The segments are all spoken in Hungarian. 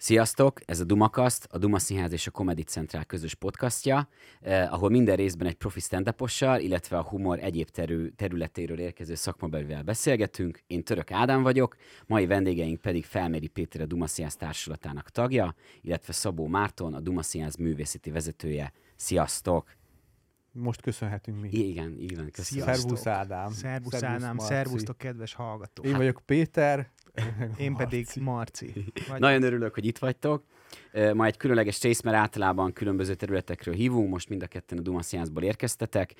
Sziasztok! Ez a Dumakaszt, a Duma Színház és a Comedy Central közös podcastja, eh, ahol minden részben egy profi stand illetve a humor egyéb terü- területéről érkező szakmabelivel beszélgetünk. Én Török Ádám vagyok, mai vendégeink pedig Felméri Péter a Duma Színház társulatának tagja, illetve Szabó Márton, a Duma Színház művészeti vezetője. Sziasztok! Most köszönhetünk mi. Igen, igen. Köszönöm. Szervusz Ádám. Szervusz Ádám, szervusztok kedves hallgatók. Én vagyok Péter, én pedig Marci. Vagy... Nagyon örülök, hogy itt vagytok. Ma egy különleges rész, mert általában különböző területekről hívunk, most mind a ketten a Duma Science-ból érkeztetek.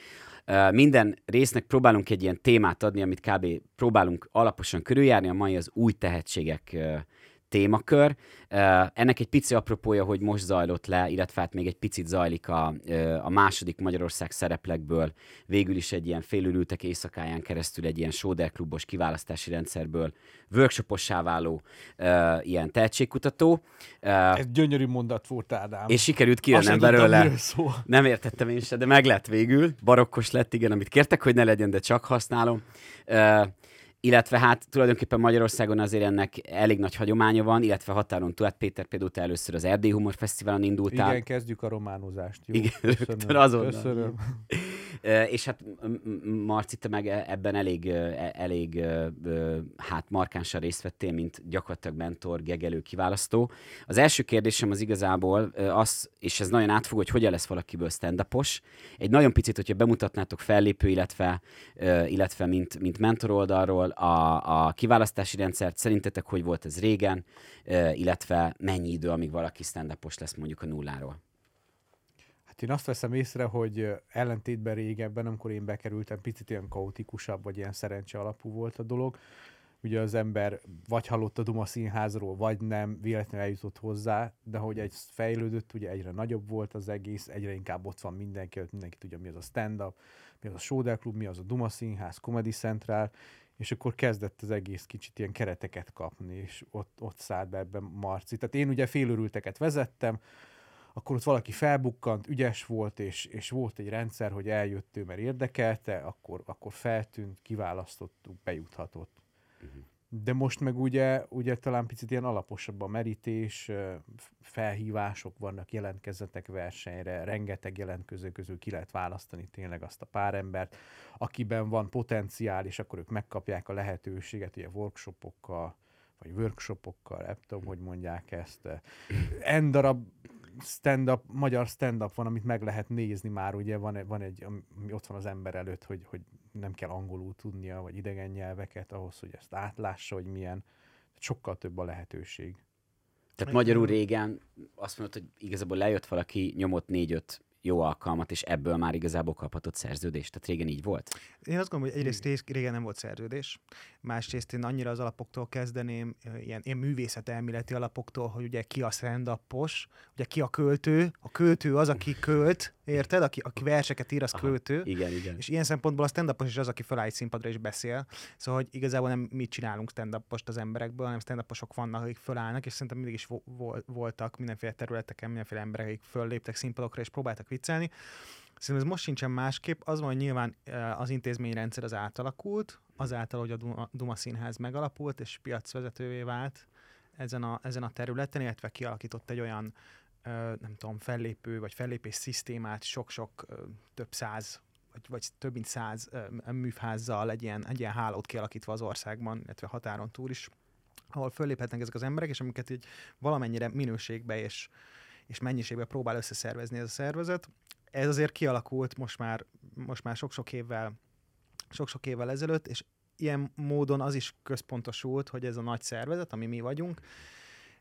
Minden résznek próbálunk egy ilyen témát adni, amit kb. próbálunk alaposan körüljárni, a mai az új tehetségek témakör. Ennek egy pici apropója, hogy most zajlott le, illetve hát még egy picit zajlik a, a második Magyarország szereplekből. Végül is egy ilyen félülültek éjszakáján keresztül egy ilyen klubos kiválasztási rendszerből workshopossá váló ilyen tehetségkutató. Ez gyönyörű mondat volt, Ádám. És sikerült kijönnem belőle. Nem értettem én se, de meg lett végül. Barokkos lett, igen, amit kértek, hogy ne legyen, de csak használom illetve hát tulajdonképpen Magyarországon azért ennek elég nagy hagyománya van, illetve határon túl, hát Péter például te először az Erdély Humor Fesztiválon indultál. Igen, kezdjük a románozást. Jó? Igen, rögtön azonnal. Köszönöm. És hát Marci, te meg e, ebben elég, e, elég hát markánsan részt vettél, mint gyakorlatilag mentor, gegelő, kiválasztó. Az első kérdésem az igazából az, és ez nagyon átfog, hogy hogyan lesz valakiből stand Egy nagyon picit, hogyha bemutatnátok fellépő, illetve, illetve mint, mint mentor oldalról a, a kiválasztási rendszert, szerintetek hogy volt ez régen, illetve mennyi idő, amíg valaki stand lesz mondjuk a nulláról? Hát én azt veszem észre, hogy ellentétben régebben, amikor én bekerültem, picit ilyen kaotikusabb, vagy ilyen szerencse alapú volt a dolog. Ugye az ember vagy hallott a Duma színházról, vagy nem, véletlenül eljutott hozzá, de hogy egy fejlődött, ugye egyre nagyobb volt az egész, egyre inkább ott van mindenki, mindenki tudja, mi az a stand-up, mi az a Soder Club, mi az a Duma Színház, Comedy Central, és akkor kezdett az egész kicsit ilyen kereteket kapni, és ott, ott szállt be ebben Marci. Tehát én ugye félőrülteket vezettem, akkor ott valaki felbukkant, ügyes volt, és, és volt egy rendszer, hogy eljött ő, mert érdekelte, akkor, akkor feltűnt, kiválasztottuk, bejuthatott. Uh-huh. De most meg ugye, ugye talán picit ilyen alaposabb a merítés, felhívások vannak, jelentkezzetek versenyre, rengeteg jelentkező közül ki lehet választani tényleg azt a pár embert, akiben van potenciál, és akkor ők megkapják a lehetőséget, ugye workshopokkal, vagy workshopokkal, nem tudom, hogy mondják ezt. En darab stand-up, magyar stand-up van, amit meg lehet nézni már, ugye van, van egy, ami ott van az ember előtt, hogy, hogy nem kell angolul tudnia, vagy idegen nyelveket ahhoz, hogy ezt átlássa, hogy milyen. Sokkal több a lehetőség. Tehát magyarul régen azt mondod, hogy igazából lejött valaki, nyomott négy-öt jó alkalmat, és ebből már igazából kaphatott szerződést. Tehát régen így volt? Én azt gondolom, hogy egyrészt régen nem volt szerződés, másrészt én annyira az alapoktól kezdeném, ilyen, ilyen művészetelméleti alapoktól, hogy ugye ki a stand ugye ki a költő, a költő az, aki költ, érted? Aki, aki verseket ír, az Aha, költő. Igen, igen. És ilyen szempontból a stand is az, aki feláll egy színpadra és beszél. Szóval, hogy igazából nem mit csinálunk stand az emberekből, hanem stand vannak, akik fölállnak, és szerintem mindig is vo- voltak mindenféle területeken, mindenféle emberek, akik fölléptek színpadokra és próbáltak viccelni. Szerintem ez most sincsen másképp. Az van, hogy nyilván eh, az intézményrendszer az átalakult, azáltal, hogy a Duma, Duma Színház megalapult és piacvezetővé vált ezen a, ezen a területen, illetve kialakított egy olyan nem tudom, fellépő vagy fellépés szisztémát sok-sok több száz vagy, vagy több mint száz műfházzal egy ilyen, egy ilyen hálót kialakítva az országban, illetve határon túl is, ahol fölléphetnek ezek az emberek, és amiket így valamennyire minőségbe és, és mennyiségbe próbál összeszervezni ez a szervezet. Ez azért kialakult most már, most már sok-sok évvel, sok-sok évvel ezelőtt, és ilyen módon az is központosult, hogy ez a nagy szervezet, ami mi vagyunk,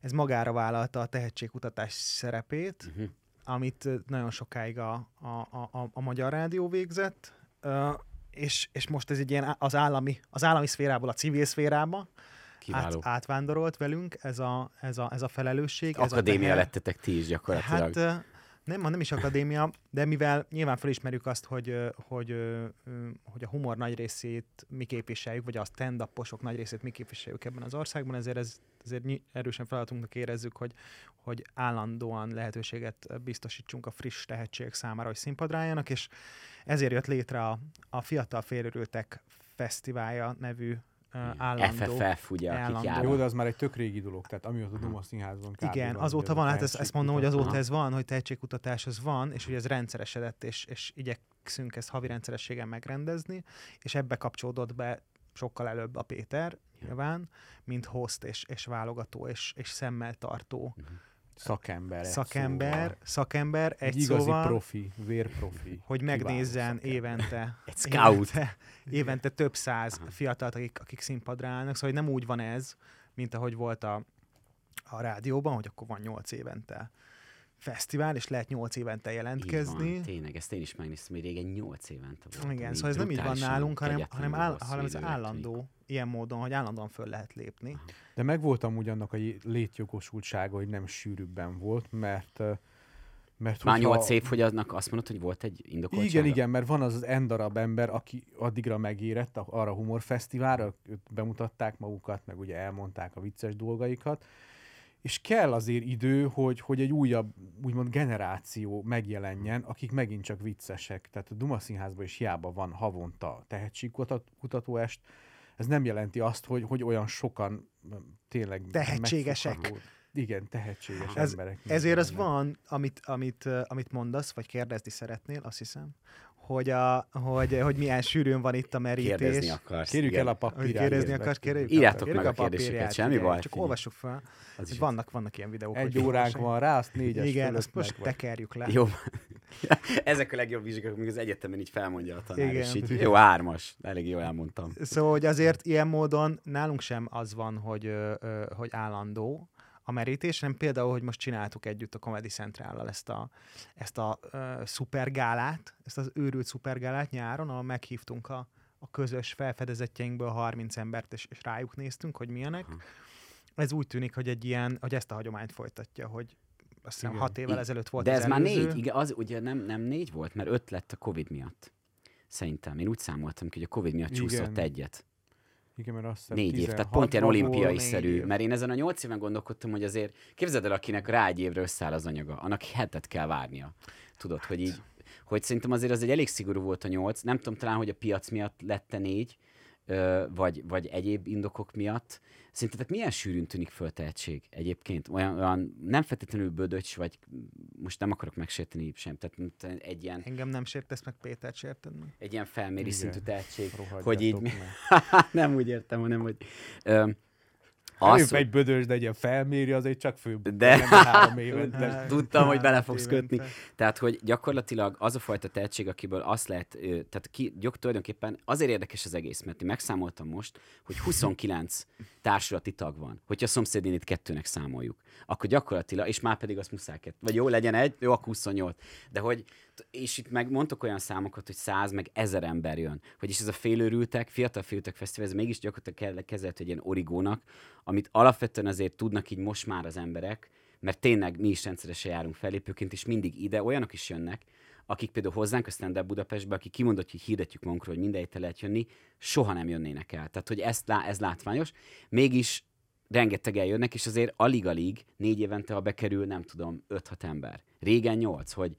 ez magára vállalta a tehetségkutatás szerepét, uh-huh. amit nagyon sokáig a, a, a, a Magyar Rádió végzett, és, és most ez egy ilyen az állami, az állami szférából a civil szférába át, átvándorolt velünk ez a, ez a, ez a felelősség. Akadémia ez a lettetek ti is gyakorlatilag. Hát, nem, nem is akadémia, de mivel nyilván felismerjük azt, hogy, hogy, hogy a humor nagy részét mi képviseljük, vagy a stand nagy részét mi képviseljük ebben az országban, ezért ez ezért erősen feladatunknak érezzük, hogy, hogy állandóan lehetőséget biztosítsunk a friss tehetségek számára, hogy színpadra álljanak, és ezért jött létre a, a Fiatal Félőrültek Fesztiválja nevű állandó. FFF, ugye, akik Állandó. Jó, de az már egy tök régi dolog, tehát amióta a Duma Színházban kb. Igen, van, azóta van, hát ezt, ezt mondom, hogy azóta ez van, hogy tehetségkutatás az van, és hogy ez rendszeresedett, és, és igyekszünk ezt havi rendszerességen megrendezni, és ebbe kapcsolódott be sokkal előbb a Péter, nyilván, mint host és, és válogató és, és szemmel tartó Szakember. szakember, szóval. szakember, egy, Egy igazi szóval, profi, vérprofi. hogy megnézzen évente, Egy scout. évente, évente több száz Aha. fiatalt, akik, akik színpadra állnak, szóval hogy nem úgy van ez, mint ahogy volt a, a rádióban, hogy akkor van nyolc évente fesztivál, és lehet nyolc évente Így jelentkezni. Van, tényleg, ezt én is megnéztem, hogy régen 8 évente volt. Igen, szóval ez nem így van nálunk, hanem, hanem, áll, hanem ez állandó, ilyen módon, hogy állandóan föl lehet lépni. De megvolt amúgy annak a létjogosultsága, hogy nem sűrűbben volt, mert mert Már hogyha- 8 év, hogy aznak azt mondod, hogy volt egy indokoltsága? Igen, igen, mert van az az N darab ember, aki addigra megérett arra a humorfesztiválra, bemutatták magukat, meg ugye elmondták a vicces dolgaikat, és kell azért idő, hogy, hogy egy újabb, úgymond generáció megjelenjen, akik megint csak viccesek. Tehát a Duma Színházban is hiába van havonta tehetségkutató est, ez nem jelenti azt, hogy, hogy olyan sokan tényleg Tehetségesek. Igen, tehetséges Ez- emberek. Ezért az van, amit, amit, amit mondasz, vagy kérdezni szeretnél, azt hiszem, hogy, a, hogy, hogy milyen sűrűn van itt a merítés. Kérdezni akarsz. Kérjük igen. el a Hogy papírját. kérdezni akarsz, kérjük. Írjátok Kérjük meg a papírját, kérdéseket, semmi baj, Csak figyelj. olvassuk fel. Az is Vannak, vannak ilyen videók. Egy hogy óránk van rá, azt négyes Igen, azt most vagy. tekerjük le. Jó. Ezek a legjobb vizsgák, amik az egyetemen így felmondja a tanár, Igen. és így, jó, hármas. Elég jól elmondtam. Szóval, hogy azért ilyen módon nálunk sem az van, hogy, hogy állandó a merítés, hanem például, hogy most csináltuk együtt a Comedy Central-lal ezt a, ezt a ö, szupergálát, ezt az őrült szupergálát nyáron, ahol meghívtunk a, a közös felfedezetjeinkből 30 embert, és, és rájuk néztünk, hogy milyenek. Aha. Ez úgy tűnik, hogy egy ilyen, hogy ezt a hagyományt folytatja, hogy azt hiszem Igen. hat évvel Igen. ezelőtt volt De ez már előző. négy, igen, az ugye nem, nem négy volt, mert öt lett a Covid miatt. Szerintem. Én úgy számoltam ki, hogy a Covid miatt Igen. csúszott egyet. Igen, mert azt hiszem Négy év, tehát 16 pont ilyen olimpiai szerű. év. Mert én ezen a nyolc éven gondolkodtam, hogy azért képzeld el, akinek rá egy évre összeáll az anyaga, annak hetet kell várnia. Tudod, hogy így, hogy szerintem azért az egy elég szigorú volt a nyolc. Nem tudom talán, hogy a piac miatt lette négy, vagy, vagy egyéb indokok miatt. Szerintetek milyen sűrűn tűnik föl tehetség egyébként? Olyan, olyan nem feltétlenül bödöcs, vagy most nem akarok megsérteni sem, tehát egy ilyen, Engem nem sértesz meg, Pétert sérted meg. egy ilyen felméri Igen. szintű tehetség, Rohadjatok hogy így... nem úgy értem, hanem hogy... Ö, Az, egy bödös, de egy ilyen felméri, az egy csak fő. De- nem három Hát, tudtam, hogy bele fogsz évente. kötni. Tehát, hogy gyakorlatilag az a fajta tehetség, akiből azt lehet, tehát ki, gyok, tulajdonképpen azért érdekes az egész, mert én megszámoltam most, hogy 29 társulati tag van. Hogyha a szomszédénit kettőnek számoljuk, akkor gyakorlatilag, és már pedig azt muszáj kettő. Vagy jó, legyen egy, jó, akkor 28. De hogy, és itt meg mondtok olyan számokat, hogy 100 meg 1000 ember jön. Vagyis ez a félőrültek, fiatal félőrtek fesztivál, ez mégis gyakorlatilag kezelhető egy ilyen origónak, amit alapvetően azért tudnak így most már az emberek, mert tényleg mi is rendszeresen járunk fellépőként, és mindig ide olyanok is jönnek, akik például hozzánk a Stand Budapestbe, akik kimondott, hogy hirdetjük magunkról, hogy minden héten lehet jönni, soha nem jönnének el. Tehát, hogy ezt, ez látványos. Mégis rengeteg eljönnek, és azért alig-alig négy évente, ha bekerül, nem tudom, 5-6 ember. Régen 8, hogy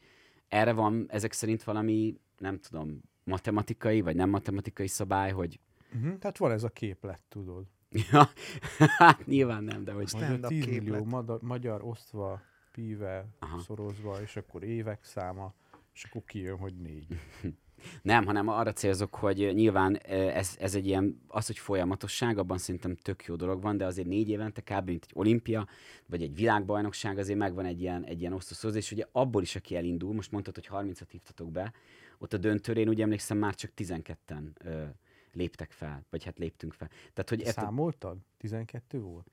erre van ezek szerint valami, nem tudom, matematikai, vagy nem matematikai szabály, hogy uh-huh. Tehát van ez a képlet, tudod. ja, hát nyilván nem, de hogy Magyar Stand-up 10 millió képlet. mada- magyar osztva, píve, Aha. szorozva, és akkor évek száma, és akkor kijön, hogy négy. Nem, hanem arra célzok, hogy nyilván ez, ez egy ilyen, az, hogy folyamatosság, abban szerintem tök jó dolog van, de azért négy évente kb. mint egy olimpia, vagy egy világbajnokság, azért megvan egy ilyen, egy ilyen osztószóz, és ugye abból is, aki elindul, most mondtad, hogy 30-at hívtatok be, ott a döntőre én úgy emlékszem már csak 12-en ö, léptek fel, vagy hát léptünk fel. Tehát, hogy érted, Számoltad? 12 volt?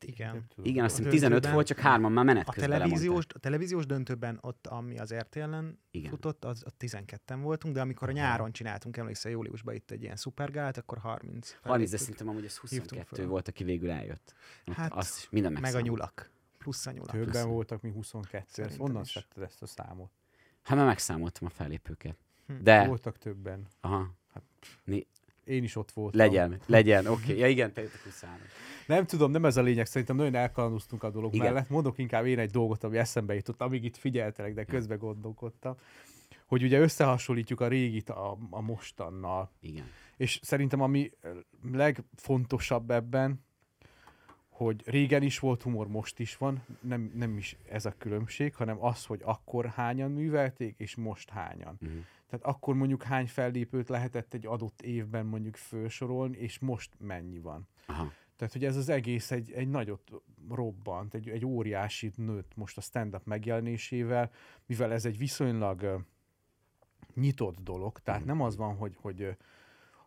Igen. Igen, azt A hiszem 15 döntőben- volt, csak hárman már menet A televíziós, a televíziós döntőben ott, ami az RTL-en Igen. futott, az, az 12-en voltunk, de amikor a nyáron csináltunk, emlékszel júliusban itt egy ilyen szupergálát, akkor 30. 30, de szerintem amúgy ez Hívtunk 22 föl. volt, aki végül eljött. Ott Hát, azt is minden Meg a megszámolt. nyulak. Plusz a nyulak. Többen plusz. voltak, mi 22. Ezt Szerintem onnan szedted ezt a számot. Hát már megszámoltam a fellépőket. Hm. De, Voltak többen. aha, Én is ott voltam. legyen, legyen, oké. Okay. Ja igen, te jöttek 20 Nem tudom, nem ez a lényeg, szerintem nagyon elkalandoztunk a dolog Igen. mellett. Mondok inkább én egy dolgot, ami eszembe jutott, amíg itt figyeltelek, de közben gondolkodtam. Hogy ugye összehasonlítjuk a régit a, a mostannal. Igen. És szerintem ami legfontosabb ebben, hogy régen is volt humor, most is van, nem, nem is ez a különbség, hanem az, hogy akkor hányan művelték, és most hányan. Uh-huh. Tehát akkor mondjuk hány fellépőt lehetett egy adott évben mondjuk felsorolni, és most mennyi van. Aha. Tehát, hogy ez az egész egy, egy nagyot robbant, egy, egy óriási nőtt most a stand-up megjelenésével, mivel ez egy viszonylag nyitott dolog, tehát Mhm. nem az van, hogy, hogy,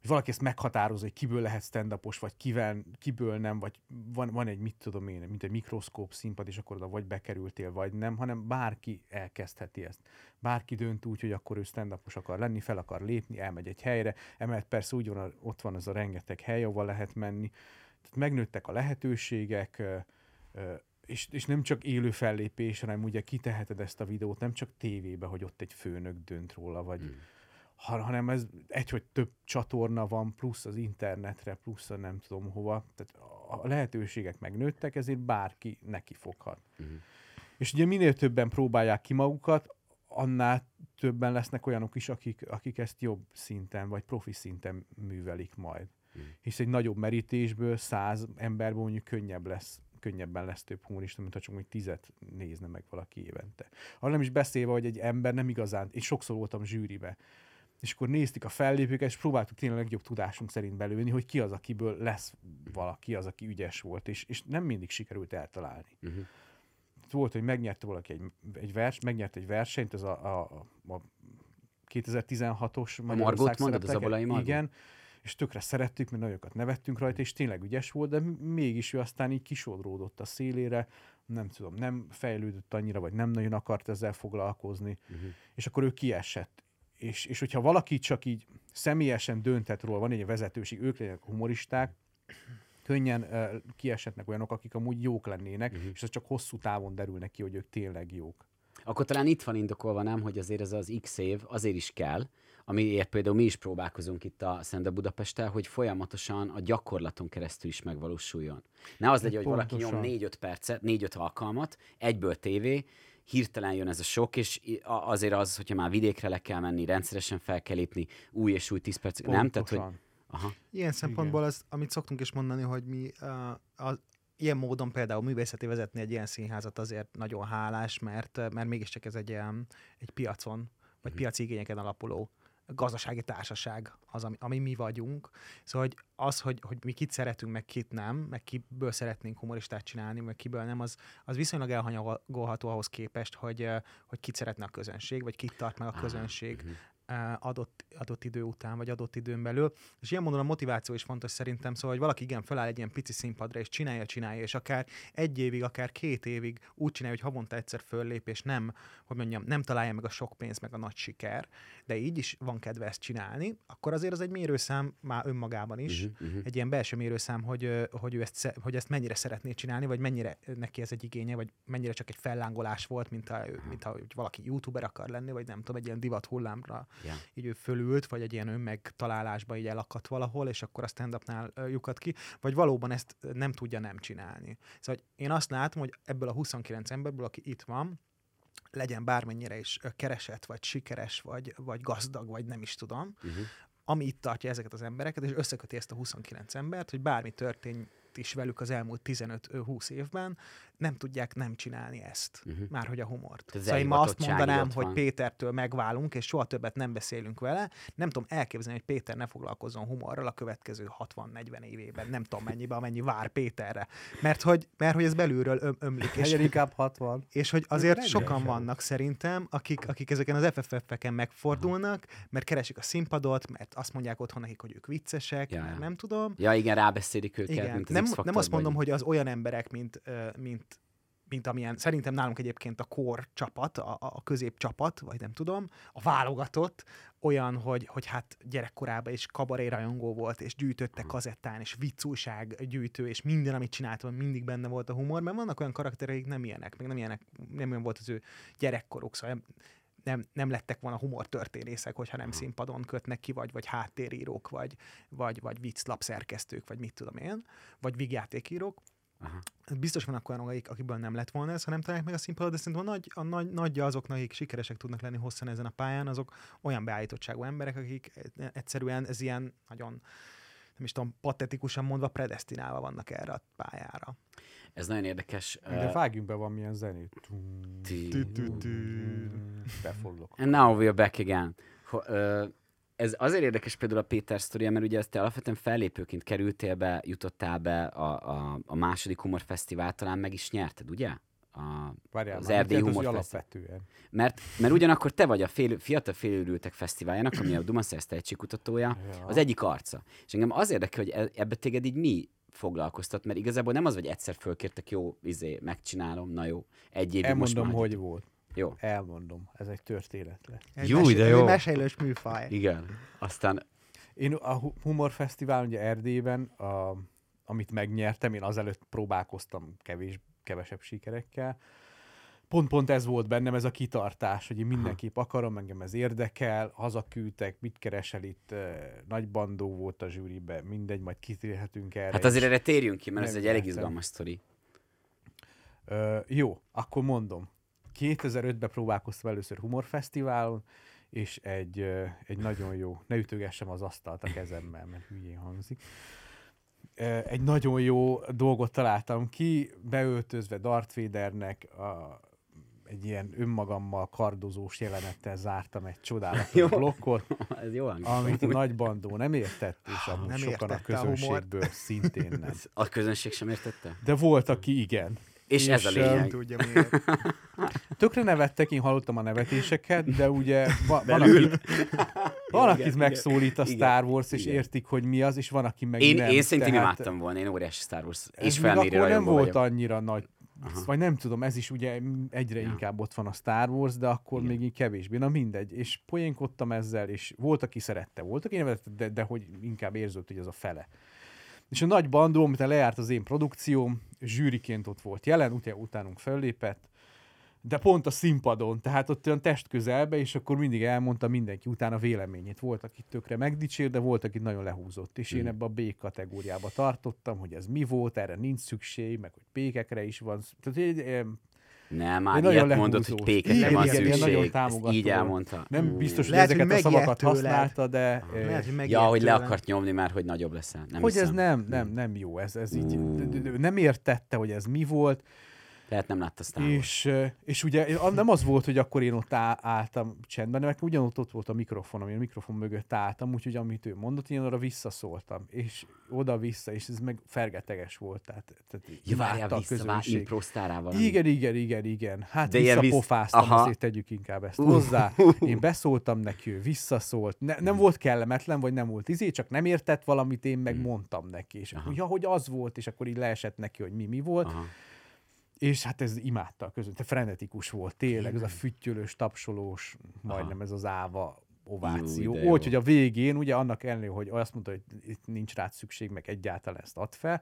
hogy valaki ezt meghatározza, hogy kiből lehet stand vagy kivel, kiből nem, vagy van, van egy, mit tudom én, mint egy mikroszkóp színpad, és akkor oda vagy bekerültél, vagy nem, hanem bárki elkezdheti ezt. Bárki dönt úgy, hogy akkor ő stand akar lenni, fel akar lépni, elmegy egy helyre, emellett persze úgy van, ott van az a rengeteg hely, ahol lehet menni, tehát megnőttek a lehetőségek, és, és nem csak élő fellépés, hanem ugye kiteheted ezt a videót, nem csak tévébe, hogy ott egy főnök dönt róla, vagy, Mm. Ha, hanem ez egy, hogy több csatorna van, plusz az internetre, plusz a nem tudom hova, tehát a lehetőségek megnőttek, ezért bárki neki foghat. Mhm. És ugye minél többen próbálják ki magukat, annál többen lesznek olyanok is, akik, akik ezt jobb szinten, vagy profi szinten művelik majd. Mm. Hisz egy nagyobb merítésből száz emberből mondjuk könnyebb lesz könnyebben lesz több humorista, mint ha csak mondjuk tizet nézne meg valaki évente. Arra nem is beszélve, hogy egy ember nem igazán, én sokszor voltam zsűribe, és akkor néztük a fellépőket, és próbáltuk tényleg a legjobb tudásunk szerint belőni, hogy ki az, akiből lesz valaki, az, aki ügyes volt, és, és nem mindig sikerült eltalálni. Uh-huh. Volt, hogy megnyerte valaki egy, egy vers, megnyert egy versenyt, ez a, a, a 2016-os Margót Magyarország mondod, az szerepleke. Abolai Margót? Igen, és tökre szerettük, mert nagyokat nevettünk rajta, és tényleg ügyes volt, de mégis ő aztán így kisodródott a szélére, nem tudom, nem fejlődött annyira, vagy nem nagyon akart ezzel foglalkozni, Uh-huh. és akkor ő kiesett. És, és hogyha valaki csak így személyesen dönthet róla, van egy vezetőség, ők legyenek humoristák, könnyen uh, kiesetnek olyanok, akik amúgy jók lennének, uh-huh. és ez csak hosszú távon derül ki, hogy ők tényleg jók. Akkor talán itt van indokolva, nem, hogy azért ez az X év azért is kell, amiért például mi is próbálkozunk itt a Szende Budapesttel, hogy folyamatosan a gyakorlaton keresztül is megvalósuljon. Ne az legyen, hogy valaki nyom Pontosan. 4-5 percet, 4-5 alkalmat, egyből tévé, hirtelen jön ez a sok, és azért az, hogyha már vidékre le kell menni, rendszeresen fel kell lépni, új és új 10 percig, nem? Tehát, hogy, aha, Ilyen szempontból az, amit szoktunk is mondani, hogy mi uh, az, ilyen módon például művészeti vezetni egy ilyen színházat azért nagyon hálás, mert, mert mégiscsak ez egy, ilyen, egy piacon, vagy Mhm. piaci igényeken alapuló gazdasági társaság az, ami, ami mi vagyunk. Szóval hogy az, hogy, hogy mi kit szeretünk, meg kit nem, meg kiből szeretnénk humoristát csinálni, meg kiből nem, az, az viszonylag elhanyagolható ahhoz képest, hogy, hogy kit szeretne a közönség, vagy kit tart meg a közönség mhm. Adott, adott idő után, vagy adott időn belül. És ilyen módon a motiváció is fontos szerintem, szóval, hogy valaki igen feláll egy ilyen pici színpadra, és csinálja, csinálja, és akár egy évig, akár két évig úgy csinálja, hogy havonta egyszer föllép, és nem, hogy mondjam, nem találja meg a sok pénz, meg a nagy siker, de így is van kedve ezt csinálni, akkor azért az egy mérőszám már önmagában is, Uh-huh, uh-huh. egy ilyen belső mérőszám, hogy, hogy, ő ezt, hogy ezt mennyire szeretné csinálni, vagy mennyire neki ez egy igénye, vagy mennyire csak egy fellángolás volt, mint ha, mint ha valaki youtuber akar lenni, vagy nem tudom, egy ilyen divat hullámra Ja. így ő fölült, vagy egy ilyen önmegtalálásba így elakadt valahol, és akkor a stand-upnál lyukat ki, vagy valóban ezt nem tudja nem csinálni. Szóval hogy én azt látom, hogy ebből a 29 emberből, aki itt van, legyen bármennyire is keresett, vagy sikeres, vagy, vagy gazdag, vagy nem is tudom, Uh-huh. ami itt tartja ezeket az embereket, és összeköti ezt a 29 embert, hogy bármi történt is velük az elmúlt 15-20 évben, nem tudják nem csinálni ezt. Uh-huh. Már hogy a humort. Az Szóval én ma azt mondanám, hogy van. Pétertől megválunk, és soha többet nem beszélünk vele. Nem tudom elképzelni, hogy Péter ne foglalkozzon humorral a következő 60-40 évében. Nem tudom mennyibe, amennyi vár Péterre. Mert hogy, mert hogy ez belülről öm, ömlik. És, Legyen inkább 60. és hogy azért sokan vannak szerintem, akik, akik ezeken az FFF-eken megfordulnak, mert keresik a színpadot, mert azt mondják otthon nekik, hogy ők viccesek, Ja, nem tudom. Ja, igen, rábeszélik őket, Igen. mint az Nem, nem azt mondom, hogy az olyan emberek, mint, mint, mint amilyen, szerintem nálunk egyébként a kor csapat, a, a közép csapat, vagy nem tudom, a válogatott, olyan, hogy, hogy hát gyerekkorában is kabaré rajongó volt, és gyűjtötte kazettán, és viccúság gyűjtő, és minden, amit csináltam, mindig benne volt a humor, mert vannak olyan karaktereik, nem ilyenek, meg nem ilyenek, nem olyan volt az ő gyerekkoruk, szóval nem, nem lettek volna humortörténészek, hogyha nem színpadon kötnek ki, vagy, vagy háttérírók, vagy, vagy, vagy vicclapszerkesztők, vagy mit tudom én, vagy vígjátékírók. Aha. Biztos vannak olyanok, akik, akikből nem lett volna ez, ha nem találják meg a színpadot, de szerintem a nagy, a nagy, nagyja azoknak, akik sikeresek tudnak lenni hosszan ezen a pályán, azok olyan beállítottságú emberek, akik egyszerűen ez ilyen nagyon, nem is tudom, patetikusan mondva predestinálva vannak erre a pályára. Ez nagyon érdekes. De vágjunk be valamilyen zenét. Befollok. And now we're back again. Ez azért érdekes például a Péter sztoria, mert ugye te alapvetően fellépőként kerültél be, jutottál be a, a, a második humorfesztivál, talán meg is nyerted, ugye? A, Várjál, az Erdély Humor alapvetően. Mert, mert ugyanakkor te vagy a fél, fiatal félőrültek fesztiváljának, ami a Dumaszersz tehetségkutatója, Ja. az egyik arca. És engem az érdekel, hogy e- ebbe téged így mi foglalkoztat, mert igazából nem az, hogy egyszer fölkértek, jó, izé, megcsinálom, na jó, egy évig most Elmondom, már hogy volt. Jó, Elmondom. Ez egy történet lesz. Egy Jó, mesé- de jó. Egy mesélős műfaj. igen. Aztán, Én a Hu- Humor Fesztivál ugye Erdélyben, a, amit megnyertem, én azelőtt próbálkoztam kevés, kevesebb sikerekkel. Pont-pont ez volt bennem, ez a kitartás, hogy én mindenképp akarom, engem ez érdekel, hazaküldtek, mit keresel itt, nagy bandó volt a zsűribe, mindegy, majd kitérhetünk erre. hát azért erre térjünk ki, mert ez egy elég izgalmas sztori. Ö, jó, akkor mondom. 2005-ben próbálkoztam először humorfesztiválon, és egy, egy nagyon jó, ne ütögessem az asztalt a kezemmel, mert hülyén hangzik. Egy nagyon jó dolgot találtam ki, beöltözve Darth Vadernek a, egy ilyen önmagammal kardozós jelenettel zártam egy csodálatos Jó. blokkot, ez jó hangzik. amit a nagy bandó nem értett, és amúgy Nem sokan a értette a közönségből szintén nem. A közönség sem értette? De volt, aki igen. És, ez a És, lényeg. tudja miért. Tökre nevettek, én hallottam a nevetéseket, de ugye va- van, Belül. Van, akit megszólít a igen, Star Wars, és igen. értik, hogy mi az, és van, aki meg Én, nem. én szerintem Tehát imádtam volna, én óriási Star Wars ez és akkor nem volt vagyok. annyira nagy, Aha. vagy nem tudom, ez is ugye egyre Ja. inkább ott van a Star Wars, de akkor Igen. még így kevésbé. Na mindegy, és poénkodtam ezzel, és volt, aki szerette, volt, aki nem, de, de hogy inkább érződött, hogy az a fele. És a nagy bandó, amit lejárt az én produkcióm, zsűriként ott volt jelen, utána utánunk föllépett, de pont a színpadon, tehát ott olyan testközelbe, és akkor mindig elmondta mindenki utána véleményét. Volt, aki tökre megdicsér, de volt, aki nagyon lehúzott. És én Mhm. ebbe a B kategóriába tartottam, hogy ez mi volt, erre nincs szükség, meg hogy pékekre is van. Tehát egy, em, Nem, már ilyet nagyon mondott, hogy lehúzós. pékekre van igen, szükség. nagyon Ezt támogató. így elmondta. nem Ú. biztos, hogy Lehet, hogy ezeket a megijedt szavakat tőled. használta, de... Aha. eh, Lehet, hogy Ja, hogy le akart nyomni már, hogy nagyobb leszel. Nem hogy hiszem. ez nem, nem, nem jó, ez, ez így, d- nem értette, hogy ez mi volt, Lehet nem látta Star. És, és ugye én- nem az volt, hogy akkor én ott á- álltam csendben, mert ugyanott ott volt a mikrofon, ami a mikrofon mögött álltam, úgyhogy amit ő mondott, én arra visszaszóltam, és oda-vissza, és ez meg fergeteges volt. Tehát, tehát Ja, várjál vissza, improsztárál valami. Igen, igen, igen, igen. Hát De visszapofáztam, Aha. azért tegyük inkább ezt Uh. hozzá. Én beszóltam neki, ő visszaszólt. Ne, nem Mm. volt kellemetlen, vagy nem volt izé, csak nem értett valamit, én meg Mm. mondtam neki. És Aha. ja, hogy az volt, és akkor így leesett neki, hogy mi mi volt. Aha. És hát ez imádta a között, frenetikus volt, tényleg, ez a füttyölős, tapsolós, majdnem ez az áva ováció. Úgy, hogy a végén, ugye annak ellenére, hogy azt mondta, hogy itt nincs rá szükség, meg egyáltalán ezt ad fel,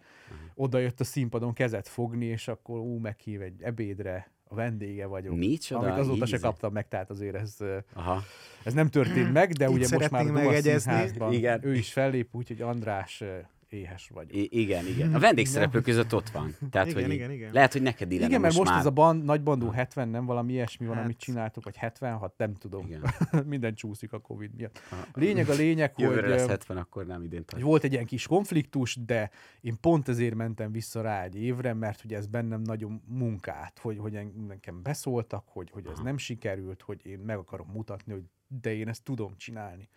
oda jött a színpadon kezet fogni, és akkor ú, meghív egy ebédre, a vendége vagyok. Micsoda, Amit azóta se íze. kaptam meg, tehát azért ez, Aha. ez nem történt meg, de Itt ugye most már a Duma Igen. ő is fellép, úgyhogy András éhes vagyok. I- igen, igen. A vendégszereplők között ott van. Tehát, Igen, hogy igen, igen. Lehet, hogy neked illene Igen, mert most már. ez a band, nagy bandó 70, nem valami ilyesmi van, Hát. amit csináltuk, vagy 76, nem tudom. Igen. Minden csúszik a Covid miatt. Lényeg a lényeg, hogy, Jövőre lesz ö, 70, akkor nem idén hogy volt egy ilyen kis konfliktus, de én pont ezért mentem vissza rá egy évre, mert hogy ez bennem nagyon munkát, hogy, hogy nekem beszóltak, hogy, hogy ez Aha. nem sikerült, hogy én meg akarom mutatni, hogy de én ezt tudom csinálni.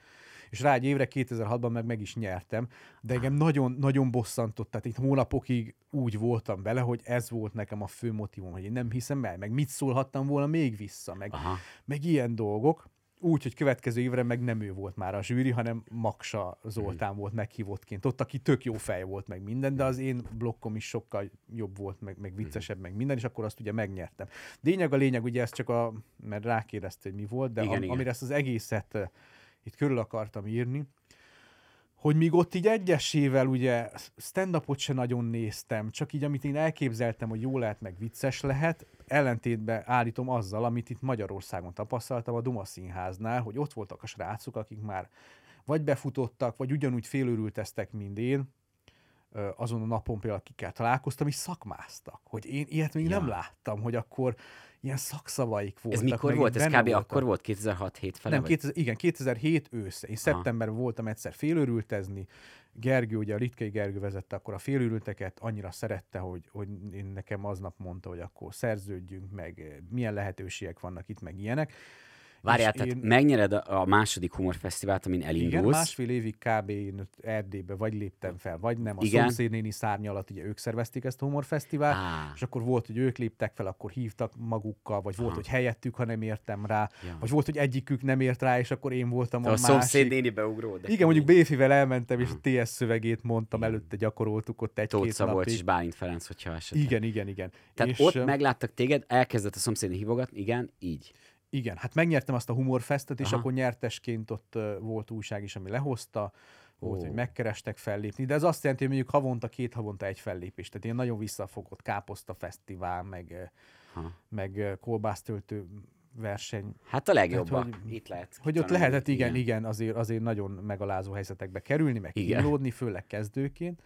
És rá egy évre 2006-ban meg meg is nyertem, de engem nagyon, nagyon bosszantott, tehát itt hónapokig úgy voltam vele, hogy ez volt nekem a fő motivum, hogy én nem hiszem el, meg mit szólhattam volna még vissza, meg, Aha. meg ilyen dolgok. Úgy, hogy következő évre meg nem ő volt már a zsűri, hanem Maksa Zoltán volt meghívottként. Ott, aki tök jó fej volt, meg minden, de az én blokkom is sokkal jobb volt, meg, meg viccesebb, meg minden, és akkor azt ugye megnyertem. Lényeg a lényeg, ugye ez csak a, mert rákérdezte, hogy mi volt, de Igen, am, igen. amire ezt az egészet itt körül akartam írni, hogy míg ott így egyesével ugye stand-upot se nagyon néztem, csak így amit én elképzeltem, hogy jó lehet, meg vicces lehet, ellentétben állítom azzal, amit itt Magyarországon tapasztaltam a Duma Színháznál, hogy ott voltak a srácok, akik már vagy befutottak, vagy ugyanúgy félőrülteztek, mint én, azon a napon például, akikkel találkoztam, is szakmáztak. Hogy én ilyet még Ja. nem láttam, hogy akkor ilyen szakszavaik voltak. Ez mikor volt? Ez kb. voltak. akkor volt? 2006-7 fele? Nem, vagy? 2000, igen, 2007 ősze. Én szeptemberben voltam egyszer félőrültezni. Gergő, ugye a Litkei Gergő vezette akkor a félőrülteket, annyira szerette, hogy, hogy én nekem aznap mondta, hogy akkor szerződjünk, meg milyen lehetőségek vannak itt, meg ilyenek. Várjál, tehát én- megnyered a, a második humorfesztivált, amin elindulsz. Igen, másfél évig kb. én Erdélybe vagy léptem fel, vagy nem. A Igen. szomszédnéni szárny alatt ugye ők szervezték ezt a humorfesztivált, Á. és akkor volt, hogy ők léptek fel, akkor hívtak magukkal, vagy volt, Aha. hogy helyettük, ha nem értem rá, Ja. vagy volt, hogy egyikük nem ért rá, és akkor én voltam Te a, a másik. néni beugró. de Igen, mondjuk. Béfivel elmentem, és a TS szövegét mondtam, előtte gyakoroltuk ott egy-két Tóth Szabolcs és Bálint Ferenc, hogyha esetleg. Igen, igen, igen. Tehát és, ott megláttak téged, elkezdett a szomszédni hívogatni, igen, így. Igen, hát megnyertem azt a humorfestet, és Aha. akkor nyertesként ott volt újság is, ami lehozta, volt, Ó. hogy megkerestek fellépni, de ez azt jelenti, hogy mondjuk havonta, két havonta egy fellépés, tehát ilyen nagyon visszafogott káposzta fesztivál, meg, ö, Ha. meg kolbásztöltő verseny, Hát a legjobbak. hogy- Itt lehet. hogy ott lehetett, igen, igen, azért, azért nagyon megalázó helyzetekbe kerülni, meg Igen. kínlódni, főleg kezdőként.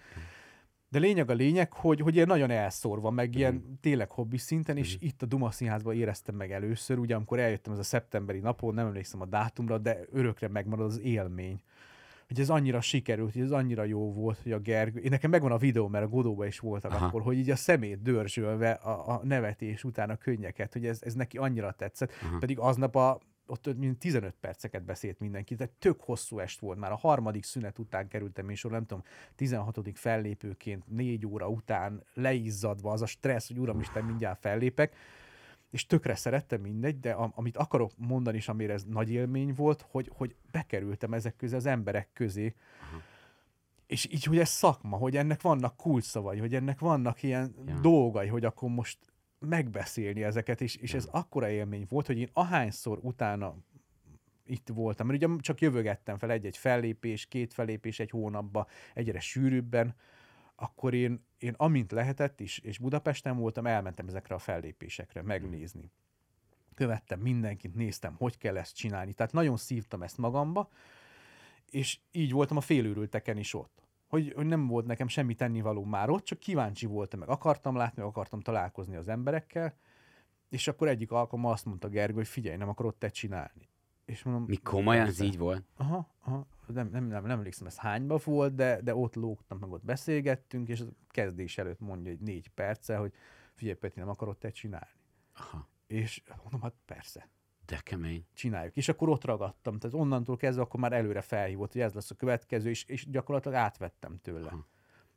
De lényeg a lényeg, hogy, hogy ilyen nagyon elszórva, meg ilyen Mhm. tényleg hobbi szinten, és Mhm. itt a Duma Színházban éreztem meg először, ugye amikor eljöttem ez a szeptemberi napon, nem emlékszem a dátumra, de örökre megmarad az élmény. Hogy ez annyira sikerült, hogy ez annyira jó volt, hogy a Gergő, én nekem megvan a videó, mert a Godóban is voltak Aha. akkor, hogy így a szemét dörzsölve a, a nevetés után a könnyeket, hogy ez, ez neki annyira tetszett, Aha. pedig aznap a ott mint 15 perceket beszélt mindenki, tehát tök hosszú est volt már. A harmadik szünet után kerültem én sor, nem tudom, 16. fellépőként, négy óra után leizzadva az a stressz, hogy uramisten, mindjárt fellépek, és tökre szerettem mindegy, de am- amit akarok mondani, és amire ez nagy élmény volt, hogy, hogy bekerültem ezek közé, az emberek közé, és így, hogy ez szakma, hogy ennek vannak kulcsszavai, hogy ennek vannak ilyen ja. dolgai, hogy akkor most megbeszélni ezeket, és, és ez akkora élmény volt, hogy én ahányszor utána itt voltam, mert ugye csak jövögettem fel egy-egy fellépés, két fellépés egy hónapba, egyre sűrűbben, akkor én, én amint lehetett is, és Budapesten voltam, elmentem ezekre a fellépésekre megnézni. Követtem mindenkit, néztem, hogy kell ezt csinálni. Tehát nagyon szívtam ezt magamba, és így voltam a félőrülteken is ott. Hogy, hogy nem volt nekem semmi tennivaló már ott, csak kíváncsi voltam, meg akartam látni, meg akartam találkozni az emberekkel, és akkor egyik alkalommal azt mondta Gergő, hogy figyelj, nem akarod te csinálni. És mondom, Mi komolyan ez így volt? Aha, aha. Nem, nem, nem, nem emlékszem, ez hányba volt, de, de ott lógtam, meg ott beszélgettünk, és a kezdés előtt mondja egy négy perce, hogy figyelj, Peti, nem akarod te csinálni. Aha, És mondom, hát persze, de kemény. csináljuk. És akkor ott ragadtam, tehát onnantól kezdve akkor már előre felhívott, hogy ez lesz a következő, és, és gyakorlatilag átvettem tőle. Aha.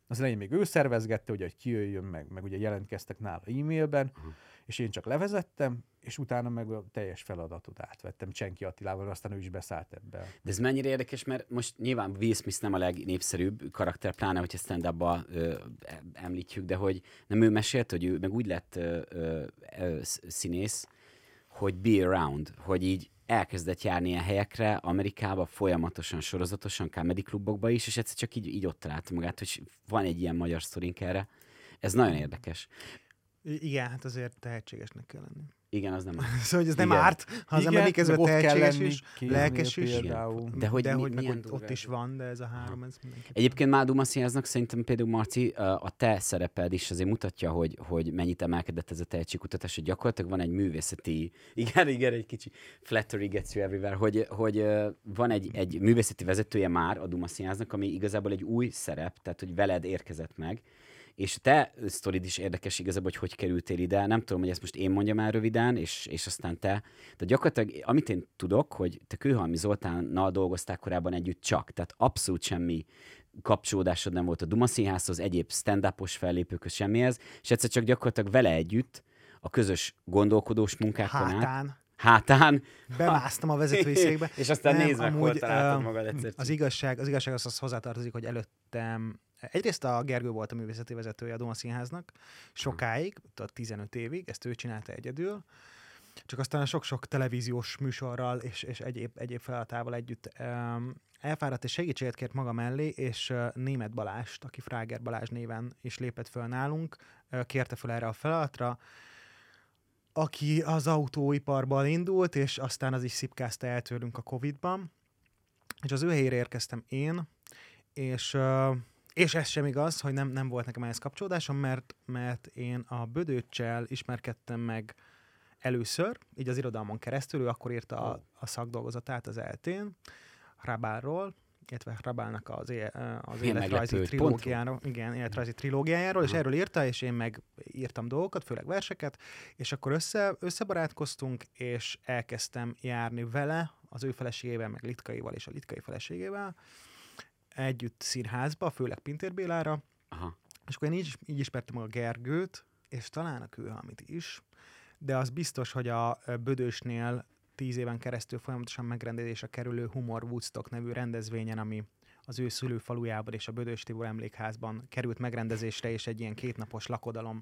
Az elején még ő szervezgette, ugye, hogy kijöjjön meg, meg ugye jelentkeztek nála e-mailben, Aha. és én csak levezettem, és utána meg a teljes feladatot átvettem Csenki Attilával, aztán ő is beszállt ebbe. De ez mennyire érdekes, mert most nyilván Will Smith nem a legnépszerűbb karakter, pláne, hogyha stand up említjük, de hogy nem ő mesélt, hogy ő meg úgy lett ö, ö, ö, sz- színész, hogy be around, hogy így elkezdett járni ilyen helyekre, Amerikába folyamatosan, sorozatosan, comedy klubokba is, és egyszer csak így, így ott találta magát, hogy van egy ilyen magyar sztorink erre. Ez nagyon érdekes. Igen, hát azért tehetségesnek kell lenni. Igen, az nem. Szóval, hogy ez nem Igen. árt, ha az ember ott kell tehetséges lenni is, lelkes is. Például. De hogy de mi- hogy meg ott, ott is ez. van, de ez a három, ez mindenképpen. Egyébként már Duma Színháznak szerintem például Marci, a te szereped is azért mutatja, hogy, hogy mennyit emelkedett ez a tehetségkutatás, hogy gyakorlatilag van egy művészeti, igen, igen, egy kicsi flattery gets you everywhere, hogy, hogy van egy, egy művészeti vezetője már a Duma Színháznak, ami igazából egy új szerep, tehát hogy veled érkezett meg, és te sztorid is érdekes igazából, hogy hogy kerültél ide. Nem tudom, hogy ezt most én mondjam el röviden, és, és aztán te. De gyakorlatilag, amit én tudok, hogy te Kőhalmi Zoltánnal dolgoztál korábban együtt csak. Tehát abszolút semmi kapcsolódásod nem volt a Duma Színházhoz, egyéb stand fellépőkhöz semmihez, és egyszer csak gyakorlatilag vele együtt a közös gondolkodós munkákon át, Hátán. hátán, Bemásztam a vezetői székbe. és aztán Nem, nézd meg, hol találtad magad egyszer. Az igazság, az igazság az, az hozzátartozik, hogy előttem Egyrészt a Gergő volt a művészeti vezetője a Doma Színháznak, sokáig, tehát 15 évig, ezt ő csinálta egyedül, csak aztán sok-sok televíziós műsorral és, és egyéb, egyéb feladatával együtt um, elfáradt és segítséget kért maga mellé, és uh, Német Balást, aki Fráger Balázs néven is lépett föl nálunk, uh, kérte föl erre a feladatra, aki az autóiparban indult, és aztán az is szipkázta el tőlünk a Covid-ban, és az ő helyére érkeztem én, és uh, És ez sem igaz, hogy nem, nem volt nekem ehhez kapcsolódásom, mert, mert én a Bödöccsel ismerkedtem meg először, így az irodalmon keresztül, ő akkor írta a, a szakdolgozatát az eltén, Rabálról, illetve Rabálnak az, é, az Milyen életrajzi trilógiáról, igen, életrajzi trilógiájáról, és erről írta, és én meg írtam dolgokat, főleg verseket, és akkor össze, összebarátkoztunk, és elkezdtem járni vele, az ő feleségével, meg Litkaival és a Litkai feleségével, együtt színházba, főleg Pintér Bélára, Aha. és akkor én így, így ismertem a Gergőt, és talán a Kőhalmit is, de az biztos, hogy a Bödösnél tíz éven keresztül folyamatosan megrendezésre kerülő Humor Woodstock nevű rendezvényen, ami az ő szülőfalujában és a Bödös Tibor emlékházban került megrendezésre, és egy ilyen kétnapos lakodalom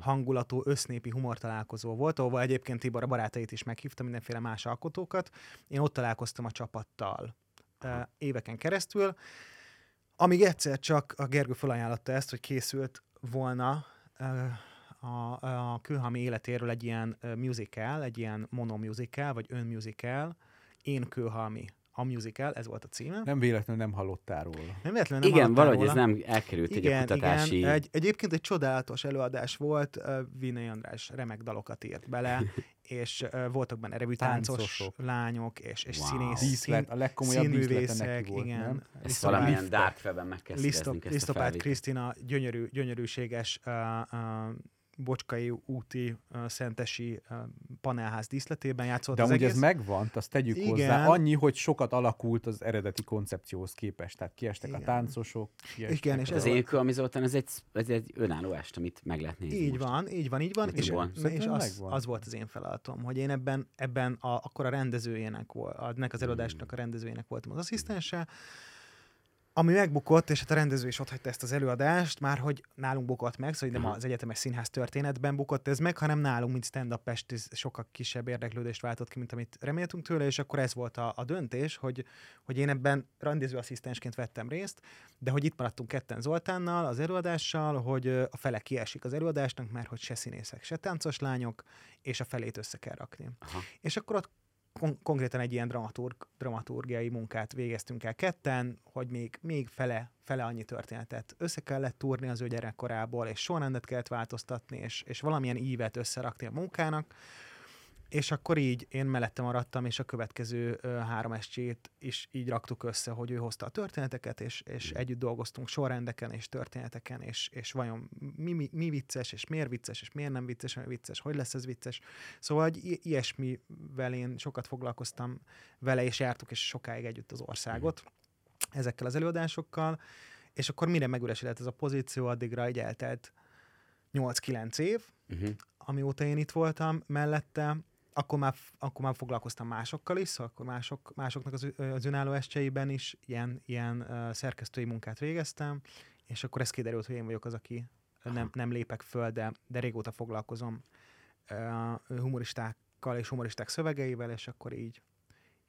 hangulatú össznépi humor találkozó volt, ahol egyébként Tibor a barátait is meghívta, mindenféle más alkotókat. Én ott találkoztam a csapattal éveken keresztül, amíg egyszer csak a Gergő felajánlotta ezt, hogy készült volna a, a Kőhalmi életéről egy ilyen musical, egy ilyen monomusical, vagy önmusical, Én Kőhalmi, a musical, ez volt a címe. Nem véletlenül nem hallottál róla. Nem véletlenül nem Igen, valahogy róla. ez nem elkerült egy a Igen, kutatási... igen. Egy, egyébként egy csodálatos előadás volt, uh, Vinay András remek dalokat írt bele, és uh, voltak benne revűtáncos Táncosok. lányok, és, és Wow. színész, Díszlet, a legkomolyabb színművészek, neki volt, igen. nem? Ezt valamilyen dark webben meg kell Lisztop, szereznünk ezt a. Krisztina gyönyörű, gyönyörűséges uh, uh, Bocskai úti uh, szentesi uh, panelház díszletében játszott De az amúgy egész. ez megvan, azt tegyük Igen. hozzá. Annyi, hogy sokat alakult az eredeti koncepcióhoz képest. Tehát kiestek Igen. a táncosok. Kiestek Igen, és ez én Kőhalmi Zoltán, ez egy, ez egy önálló est, amit meg lehet nézni Így most. van, így van, így van. Mit És, van? és az, megvan. az volt az én feladatom, hogy én ebben, ebben a, akkor a rendezőjének volt, ennek az előadásnak a rendezőjének voltam az asszisztense, ami megbukott, és hát a rendező is otthagyta ezt az előadást, már hogy nálunk bukott meg, szóval nem Aha. az egyetemes színház történetben bukott ez meg, hanem nálunk, mint stand-up est, ez sokkal kisebb érdeklődést váltott ki, mint amit reméltünk tőle, és akkor ez volt a, a döntés, hogy, hogy én ebben rendezőasszisztensként vettem részt, de hogy itt maradtunk ketten Zoltánnal az előadással, hogy a fele kiesik az előadásnak, mert hogy se színészek, se táncos lányok, és a felét össze kell rakni. Aha. És akkor ott kon- konkrétan egy ilyen dramaturg, dramaturgiai munkát végeztünk el ketten, hogy még, még fele, fele annyi történetet össze kellett túrni az ő gyerekkorából, és sorrendet kellett változtatni, és, és valamilyen ívet összerakni a munkának, és akkor így én mellette maradtam, és a következő ö, három estét is így raktuk össze, hogy ő hozta a történeteket, és, és együtt dolgoztunk sorrendeken és történeteken, és, és vajon mi, mi, mi vicces, és miért vicces, és miért nem vicces, ami vicces, hogy lesz ez vicces. Szóval egy i- ilyesmivel én sokat foglalkoztam vele, és jártuk és sokáig együtt az országot ezekkel az előadásokkal, és akkor mire megüresedett ez a pozíció, addigra így eltelt 8-9 év, Uh-huh. amióta én itt voltam mellette, akkor már, akkor már foglalkoztam másokkal is, szóval akkor mások, másoknak az, az önálló estjeiben is ilyen, ilyen uh, szerkesztői munkát végeztem, és akkor ez kiderült, hogy én vagyok az, aki nem, nem lépek föl, de, de régóta foglalkozom uh, humoristákkal és humoristák szövegeivel, és akkor így,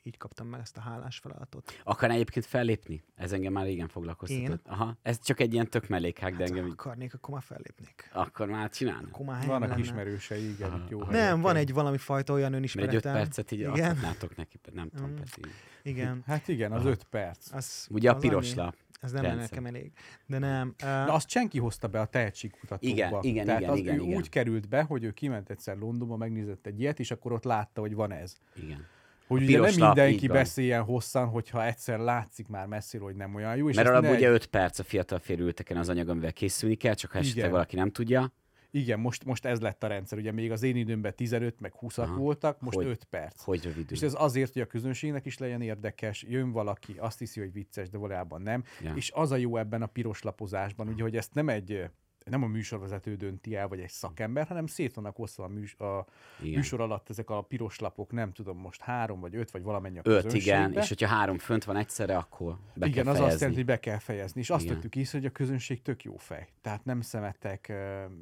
így kaptam meg ezt a hálás feladatot. Akar egyébként fellépni? Ez engem már régen foglalkoztatott. Én? Aha. Ez csak egy ilyen tök mellékhák, de Hát, engem ha akarnék, akkor már fellépnék. akkor már csinálna. Akkor már Vannak lenne. ismerősei, igen, Aha. jó Nem, helyeken. van egy valami fajta olyan Mert egy öt önismeretem. percet így Igen. adhatnátok neki, nem tudom, Mm. így. Igen. Hát igen, az Aha. öt perc. Az, Ugye a az piros annyi. lap. Ez nem lenne nekem elég. De nem. Uh, Na azt senki hozta be a tehetségkutatóba. Igen, igen, Tehát igen, az, igen, ő igen. úgy került be, hogy ő kiment egyszer Londonba, megnézett egy ilyet, és akkor ott látta, hogy van ez. Igen. Hogy ugye nem lap, mindenki beszéljen hosszan, hogyha egyszer látszik már messziről, hogy nem olyan jó. És Mert alapból ne ugye egy- 5 perc a fiatal férülteken az anyag, amivel készülni kell, csak ha esetleg Igen. valaki nem tudja. Igen, most, most ez lett a rendszer. Ugye még az én időmben 15 meg 20 Aha. voltak, most Hogy- 5 perc. Hogy rövidül. És ez azért, hogy a közönségnek is legyen érdekes, jön valaki, azt hiszi, hogy vicces, de valójában nem. Ja. És az a jó ebben a piros lapozásban, ugye, hogy ezt nem egy nem a műsorvezető dönti el, vagy egy szakember, hanem szét vannak osztva a, műs, a Igen. műsor alatt ezek a piros lapok, nem tudom, most három vagy öt, vagy valamennyi a Öt, igen, és hogyha három fönt van egyszerre, akkor be igen, kell az fejezni. azt jelenti, hogy be kell fejezni. És azt Igen. vettük észre, hogy a közönség tök jó fej. Tehát nem szemetek,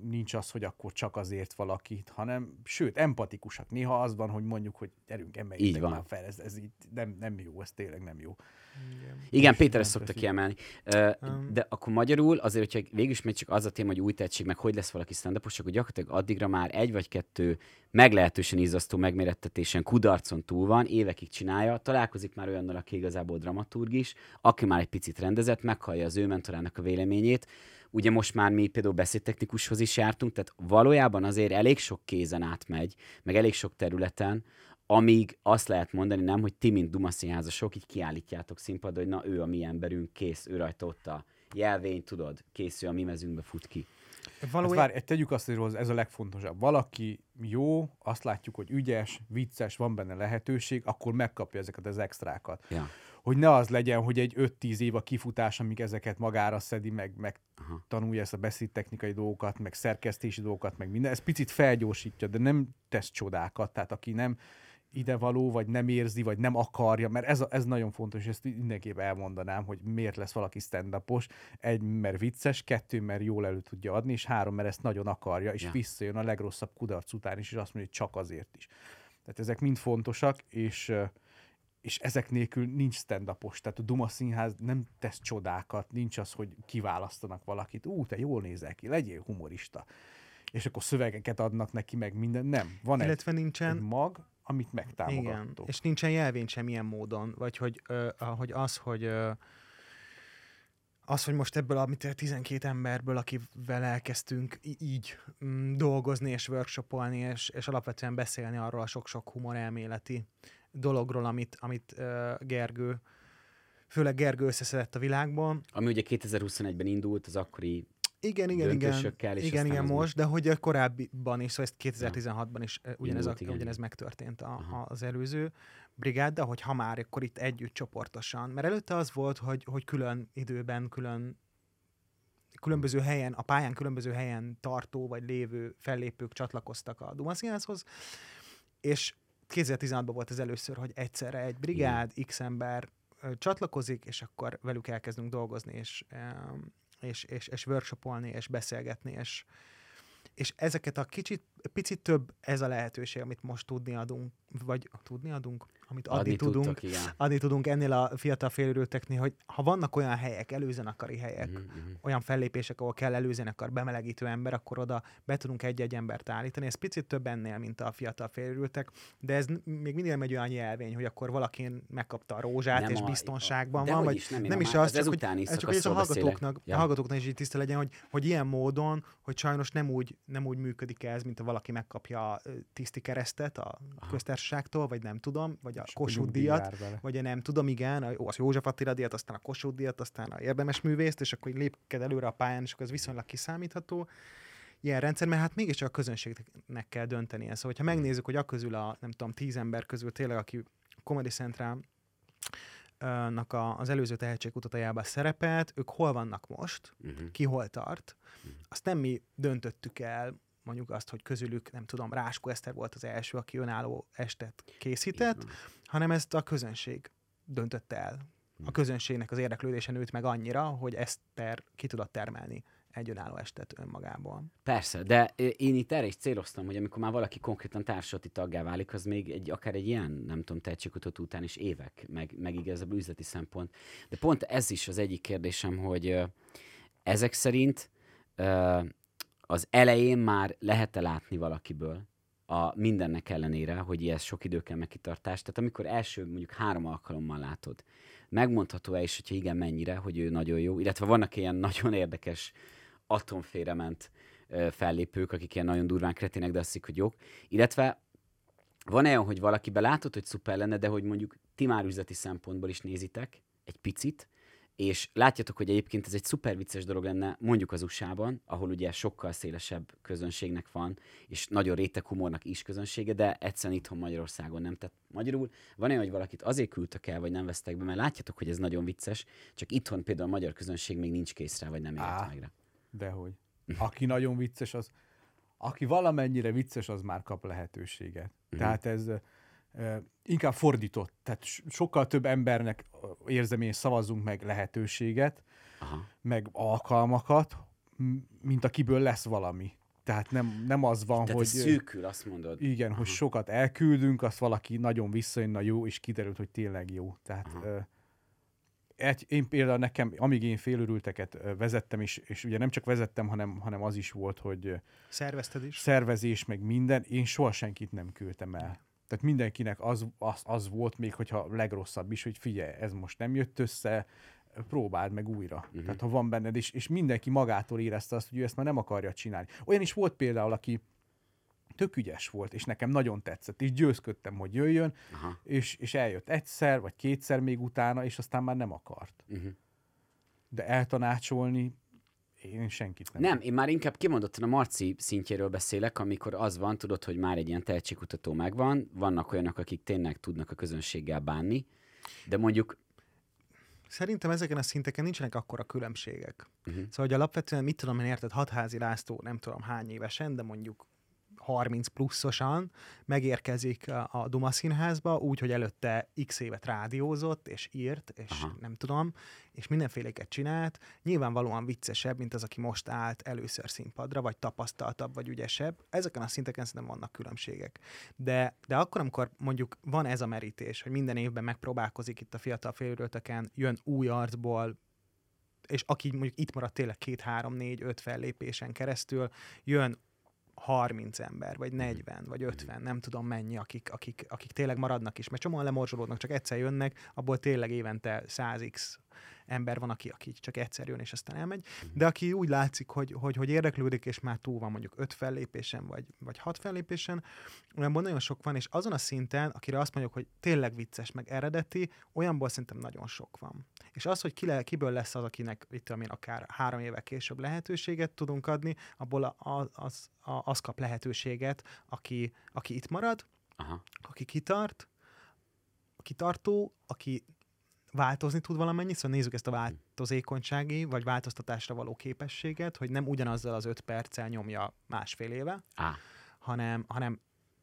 nincs az, hogy akkor csak azért valakit, hanem sőt, empatikusak. Néha az van, hogy mondjuk, hogy gyerünk, emeljétek már fel, ez, ez így nem, nem jó, ez tényleg nem jó. Igen, Most Péter ezt szokta kiemelni. De akkor magyarul, azért, hogyha végül is még csak az a téma, hogy új tehetség, meg hogy lesz valaki stand akkor gyakorlatilag addigra már egy vagy kettő meglehetősen izzasztó megmérettetésen, kudarcon túl van, évekig csinálja, találkozik már olyannal, aki igazából dramaturg is, aki már egy picit rendezett, meghallja az ő mentorának a véleményét. Ugye most már mi például beszédtechnikushoz is jártunk, tehát valójában azért elég sok kézen átmegy, meg elég sok területen, amíg azt lehet mondani, nem, hogy ti, mint Duma színházasok, így kiállítjátok színpadra, hogy na ő a mi emberünk, kész, ő rajta ott a jelvény, tudod, kész, ő a mi mezünkbe fut ki. Hát valójában várj, tegyük azt, hogy ez a legfontosabb. Valaki jó, azt látjuk, hogy ügyes, vicces, van benne lehetőség, akkor megkapja ezeket az extrákat. Ja. Hogy ne az legyen, hogy egy 5-10 év a kifutás, amíg ezeket magára szedi, meg, meg Aha. tanulja ezt a beszédtechnikai dolgokat, meg szerkesztési dolgokat, meg minden. Ez picit felgyorsítja, de nem tesz csodákat. Tehát aki nem idevaló, vagy nem érzi, vagy nem akarja, mert ez, a, ez nagyon fontos, és ezt mindenképp elmondanám, hogy miért lesz valaki stand Egy, mert vicces, kettő, mert jól elő tudja adni, és három, mert ezt nagyon akarja, és Ja. visszajön a legrosszabb kudarc után is, és azt mondja, hogy csak azért is. Tehát ezek mind fontosak, és és ezek nélkül nincs stand Tehát a Duma Színház nem tesz csodákat, nincs az, hogy kiválasztanak valakit. Ú, te jól nézel ki, legyél humorista. És akkor szövegeket adnak neki, meg minden. Nem. Van egy, illetve egy nincsen, mag, amit igen, megtámogattok. és nincsen jelvény sem ilyen módon, vagy hogy, ö, hogy az, hogy ö, az, hogy most ebből a mit, 12 emberből, akivel elkezdtünk így mm, dolgozni és workshopolni, és, és alapvetően beszélni arról a sok-sok humor elméleti dologról, amit, amit uh, Gergő, főleg Gergő összeszedett a világból. Ami ugye 2021-ben indult, az akkori Igen, igen, igen. Igen, igen, most, de hogy a korábbiban is, szóval ezt 2016-ban is eh, ugyanez, a, igen. ugyanez megtörtént a, a, az előző brigáddal, hogy ha már, akkor itt együtt csoportosan. Mert előtte az volt, hogy, hogy külön időben, külön különböző helyen, a pályán különböző helyen tartó vagy lévő fellépők csatlakoztak a Duma Színházhoz, és 2016-ban volt az először, hogy egyszerre egy brigád, x ember ö, csatlakozik, és akkor velük elkezdünk dolgozni, és, és, és, és workshopolni, és beszélgetni, és, és ezeket a kicsit, picit több ez a lehetőség, amit most tudni adunk, vagy tudni adunk, amit adni, adni tudunk, tudtak, igen. adni tudunk ennél a fiatal félőrülteknél, hogy ha vannak olyan helyek, előzenekari helyek, Mhm, mhm. olyan fellépések, ahol kell előzenekar, bemelegítő ember, akkor oda be tudunk egy-egy embert állítani. Ez picit több ennél, mint a fiatal félőrültek, de ez még mindig nem egy olyan jelvény, hogy akkor valaki megkapta a rózsát, Nem és a- biztonságban Dehogy van, vagy is, nem, nem a is az, csak hogy, ez csak hogy ez a hallgatóknak, Ja. a hallgatóknak is így tiszta legyen, hogy, hogy ilyen módon, hogy sajnos nem úgy, nem úgy működik ez, mint ha valaki megkapja a tiszti keresztet a Aha. köztársaságtól, vagy nem tudom, vagy a Akkor Kossuth díjat, vagy én nem tudom, igen, a, az József Attila díjat, aztán a Kossuth díjat, aztán a érdemes művészt, és akkor lépked előre a pályán, és akkor ez viszonylag kiszámítható. Ilyen rendszer, mert hát mégiscsak a közönségnek kell döntenie. Szóval, hogyha megnézzük, hogy a közül a, nem tudom, tíz ember közül tényleg, aki Comedy Central nak a, az előző tehetségkutatójában szerepelt, ők hol vannak most, Mhm. ki hol tart, azt nem mi döntöttük el, mondjuk azt, hogy közülük, nem tudom, Ráskó Eszter volt az első, aki önálló estet készített, hanem ezt a közönség döntötte el. A közönségnek az érdeklődése nőtt meg annyira, hogy Eszter ki tudott termelni egy önálló estet önmagából. Persze, de én itt erre is céloztam, hogy amikor már valaki konkrétan társadalmi taggá válik, az még egy, akár egy ilyen, nem tudom, tehetségkutató után is évek, meg, meg igazából üzleti szempont. De pont ez is az egyik kérdésem, hogy ezek szerint az elején már lehet-e látni valakiből, a mindennek ellenére, hogy ez sok idő kell megkitartás. Tehát amikor első mondjuk három alkalommal látod, megmondható-e is, hogyha igen, mennyire, hogy ő nagyon jó, illetve vannak ilyen nagyon érdekes atomfélrement fellépők, akik ilyen nagyon durván kretének, de azt hogy jók. Illetve van olyan, hogy valaki belátod, hogy szuper lenne, de hogy mondjuk ti már üzleti szempontból is nézitek egy picit, és látjátok, hogy egyébként ez egy szuper vicces dolog lenne mondjuk az USA-ban, ahol ugye sokkal szélesebb közönségnek van, és nagyon réteg humornak is közönsége, de egyszerűen itthon Magyarországon nem. Tehát magyarul van olyan, hogy valakit azért küldtek el, vagy nem vesztek be, mert látjátok, hogy ez nagyon vicces, csak itthon például a magyar közönség még nincs kész rá, vagy nem ért meg rá. Dehogy. Aki nagyon vicces, az aki valamennyire vicces, az már kap lehetőséget. Mhm. Tehát ez inkább fordított. Tehát sokkal több embernek érzem én szavazzunk meg lehetőséget, Aha. meg alkalmakat, mint akiből lesz valami. Tehát nem, nem az van, Tehát hogy... ez szűkül, azt mondod. Igen, hogy sokat elküldünk, azt valaki nagyon visszajön, na jó, és kiderült, hogy tényleg jó. Tehát Aha. ö, egy, én például nekem, amíg én félőrülteket vezettem, és, és ugye nem csak vezettem, hanem, hanem az is volt, hogy Szervezted is? szervezés, meg minden, én soha senkit nem küldtem el. Tehát mindenkinek az, az, az volt még, hogyha legrosszabb is, hogy figyelj, ez most nem jött össze, próbáld meg újra. Uh-huh. Tehát ha van benned, és, és mindenki magától érezte azt, hogy ő ezt már nem akarja csinálni. Olyan is volt például, aki tök ügyes volt, és nekem nagyon tetszett, és győzködtem, hogy jöjjön, Aha. és, és eljött egyszer, vagy kétszer még utána, és aztán már nem akart. Uh-huh. De eltanácsolni, én senkit nem. Nem, én már inkább kimondottan a Marci szintjéről beszélek, amikor az van, tudod, hogy már egy ilyen tehetségkutató megvan, vannak olyanok, akik tényleg tudnak a közönséggel bánni, de mondjuk Szerintem ezeken a szinteken nincsenek akkora különbségek. Uh-huh. Szóval, hogy alapvetően mit tudom én érted, hatházi László nem tudom hány évesen, de mondjuk 30 pluszosan megérkezik a, Duma színházba, úgy, hogy előtte x évet rádiózott, és írt, és Aha. Nem tudom, és mindenféléket csinált. Nyilvánvalóan viccesebb, mint az, aki most állt először színpadra, vagy tapasztaltabb, vagy ügyesebb. Ezeken a szinteken szerintem vannak különbségek. De, de akkor, amikor mondjuk van ez a merítés, hogy minden évben megpróbálkozik itt a fiatal félőrölteken, jön új arcból, és aki mondjuk itt maradt tényleg két, három, négy, öt fellépésen keresztül, jön 30 ember, vagy 40, vagy 50, nem tudom mennyi, akik, akik, akik tényleg maradnak is, mert csomóan lemorzsolódnak, csak egyszer jönnek, abból tényleg évente 100x ember van, aki, aki csak egyszer jön, és aztán elmegy, de aki úgy látszik, hogy, hogy, hogy érdeklődik, és már túl van mondjuk 5 fellépésen, vagy, vagy 6 fellépésen, olyanból nagyon sok van, és azon a szinten, akire azt mondjuk, hogy tényleg vicces, meg eredeti, olyanból szerintem nagyon sok van. És az, hogy ki le, kiből lesz az, akinek itt én, akár három évvel később lehetőséget tudunk adni, abból a, a, az, a, az kap lehetőséget, aki, aki itt marad, aha, aki kitart, aki tartó, aki változni tud valamennyit, szóval nézzük ezt a változékonysági, vagy változtatásra való képességet, hogy nem ugyanazzal az öt perccel nyomja másfél éve, á. hanem, hanem,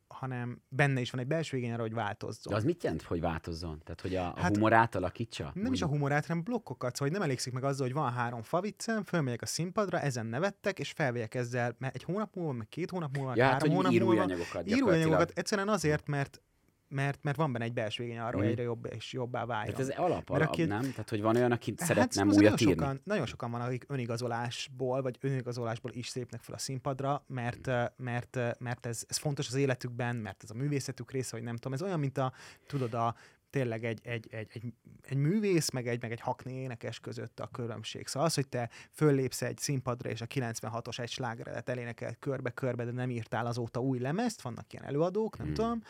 hanem benne is van egy belső igény arra, hogy változzon. De az mit jelent, hogy változzon? Tehát, hogy a, a Hát, humorát alakítsa? Nem is a humorát, hanem blokkokat, szóval hogy nem elégszik meg azzal, hogy van három faviccem, fölmegyek a színpadra, ezen nevettek, és felvegyek ezzel mert egy hónap múlva, meg két hónap múlva, Ja, hát, három hogy hónap múlva. íróanyagokat Íróanyagokat egyszerűen azért, mert mert, mert van benne egy belső igény arra, hogy Mhm. egyre jobb és jobbá váljon. Tehát ez alap, Mert alap aki- nem? Tehát, hogy van olyan, aki Hát szeretne újat nagyon írni? sokan, nagyon sokan van, akik önigazolásból, vagy önigazolásból is szépnek fel a színpadra, mert, eh, mert, mert ez, ez fontos az életükben, mert ez a művészetük része, vagy nem tudom. Ez olyan, mint a, tudod, a, tényleg egy, egy, egy, egy, egy művész, meg egy, meg egy hakni énekes között a különbség. Szóval az, hogy te föllépsz egy színpadra, és a 96-os egy slágeredet elénekel körbe-körbe, de nem írtál azóta új lemezt, vannak ilyen előadók, nem Hmm. tudom,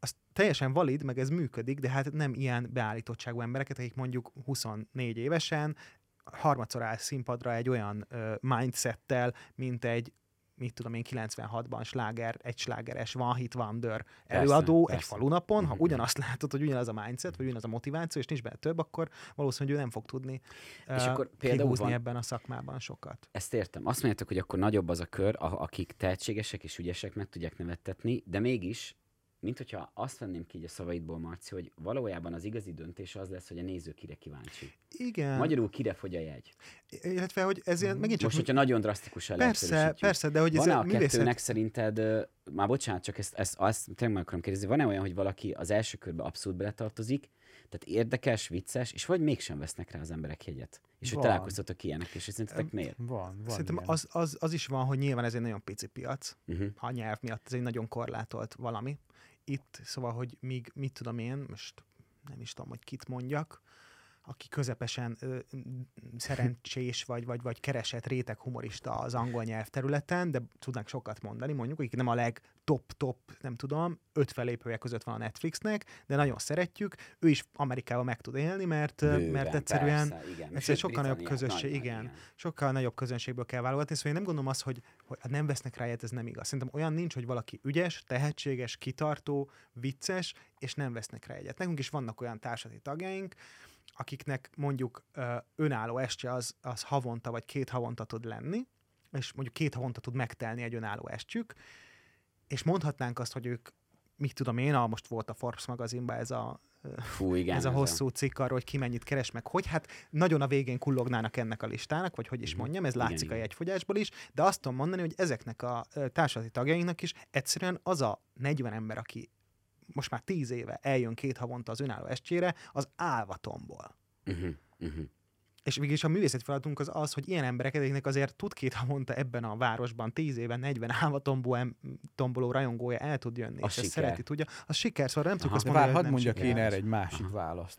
az teljesen valid, meg ez működik, de hát nem ilyen beállítottságú embereket, akik mondjuk 24 évesen harmadszor áll színpadra egy olyan ö, mindsettel, mint egy mit tudom én, 96-ban sláger, egy slágeres Van Hit Wonder előadó persze. egy falunapon, ha Mhm. ugyanazt látod, hogy ugyanaz a mindset, vagy ugyanaz a motiváció, és nincs benne több, akkor valószínűleg ő nem fog tudni És ö, akkor például van- ebben a szakmában sokat. Ezt értem. Azt mondjátok, hogy akkor nagyobb az a kör, a- akik tehetségesek és ügyesek meg tudják nevettetni, de mégis, mint hogyha azt venném ki így a szavaidból, Marci, hogy valójában az igazi döntés az lesz, hogy a néző kire kíváncsi. Igen. Magyarul kire fogy a jegy. Illetve, hogy ezért megint csak... Most, hogyha nagyon drasztikusan persze, persze, de hogy ez Van-e a művészet... kettőnek szerinted, már bocsánat, csak ezt, ezt azt tényleg meg akarom kérdezni, van-e olyan, hogy valaki az első körbe abszolút beletartozik, tehát érdekes, vicces, és vagy mégsem vesznek rá az emberek jegyet? És hogy Van. találkoztatok ilyenek, és szerintetek miért? Van, van Szerintem ilyen. az, az, az is van, hogy nyilván ez egy nagyon pici piac, Uh-huh. a nyelv miatt ez egy nagyon korlátolt valami. Itt, szóval, hogy míg, mit tudom én, most nem is tudom, hogy kit mondjak, aki közepesen ö, szerencsés vagy, vagy, vagy keresett réteg humorista az angol nyelv területen, de tudnánk sokat mondani, mondjuk, akik nem a legtop-top, nem tudom, öt felépője között van a Netflixnek, de nagyon szeretjük, ő is Amerikában meg tud élni, mert, Bőven, mert egyszerűen persze, igen. egyszerűen sokkal nagyobb nagy, igen. nagy, sokkal nagyobb közönségből kell válogatni, szóval én nem gondolom azt, hogy, hogy nem vesznek rá ez nem igaz. Szerintem olyan nincs, hogy valaki ügyes, tehetséges, kitartó, vicces, és nem vesznek rá egyet. Nekünk is vannak olyan társadi tagjaink, akiknek mondjuk ö, önálló estje az, az havonta vagy két havonta tud lenni, és mondjuk két havonta tud megtelni egy önálló estjük, és mondhatnánk azt, hogy ők, mit tudom én, a, most volt a Forbes magazinban ez a Fú, igen. ez a hosszú cikk arról, hogy ki mennyit keres meg, hogy hát nagyon a végén kullognának ennek a listának, vagy hogy is Mhm. mondjam, ez Igen, látszik a igen. jegyfogyásból is, de azt tudom mondani, hogy ezeknek a társadalmi tagjainknak is egyszerűen az a 40 ember, aki most már 10 éve eljön két havonta az önálló estjére, az álvatomból. Uh-huh. Uh-huh. És mégis a művészeti feladatunk az az, hogy ilyen embereket, akiknek azért tud két havonta ebben a városban, tíz éven, 40 állva tomboló, rajongója el tud jönni, Az és ezt siker. szereti, tudja. Az siker, szóval nem tudjuk Aha. azt mondani, hadd mondjak siker. én erre egy másik Aha. választ.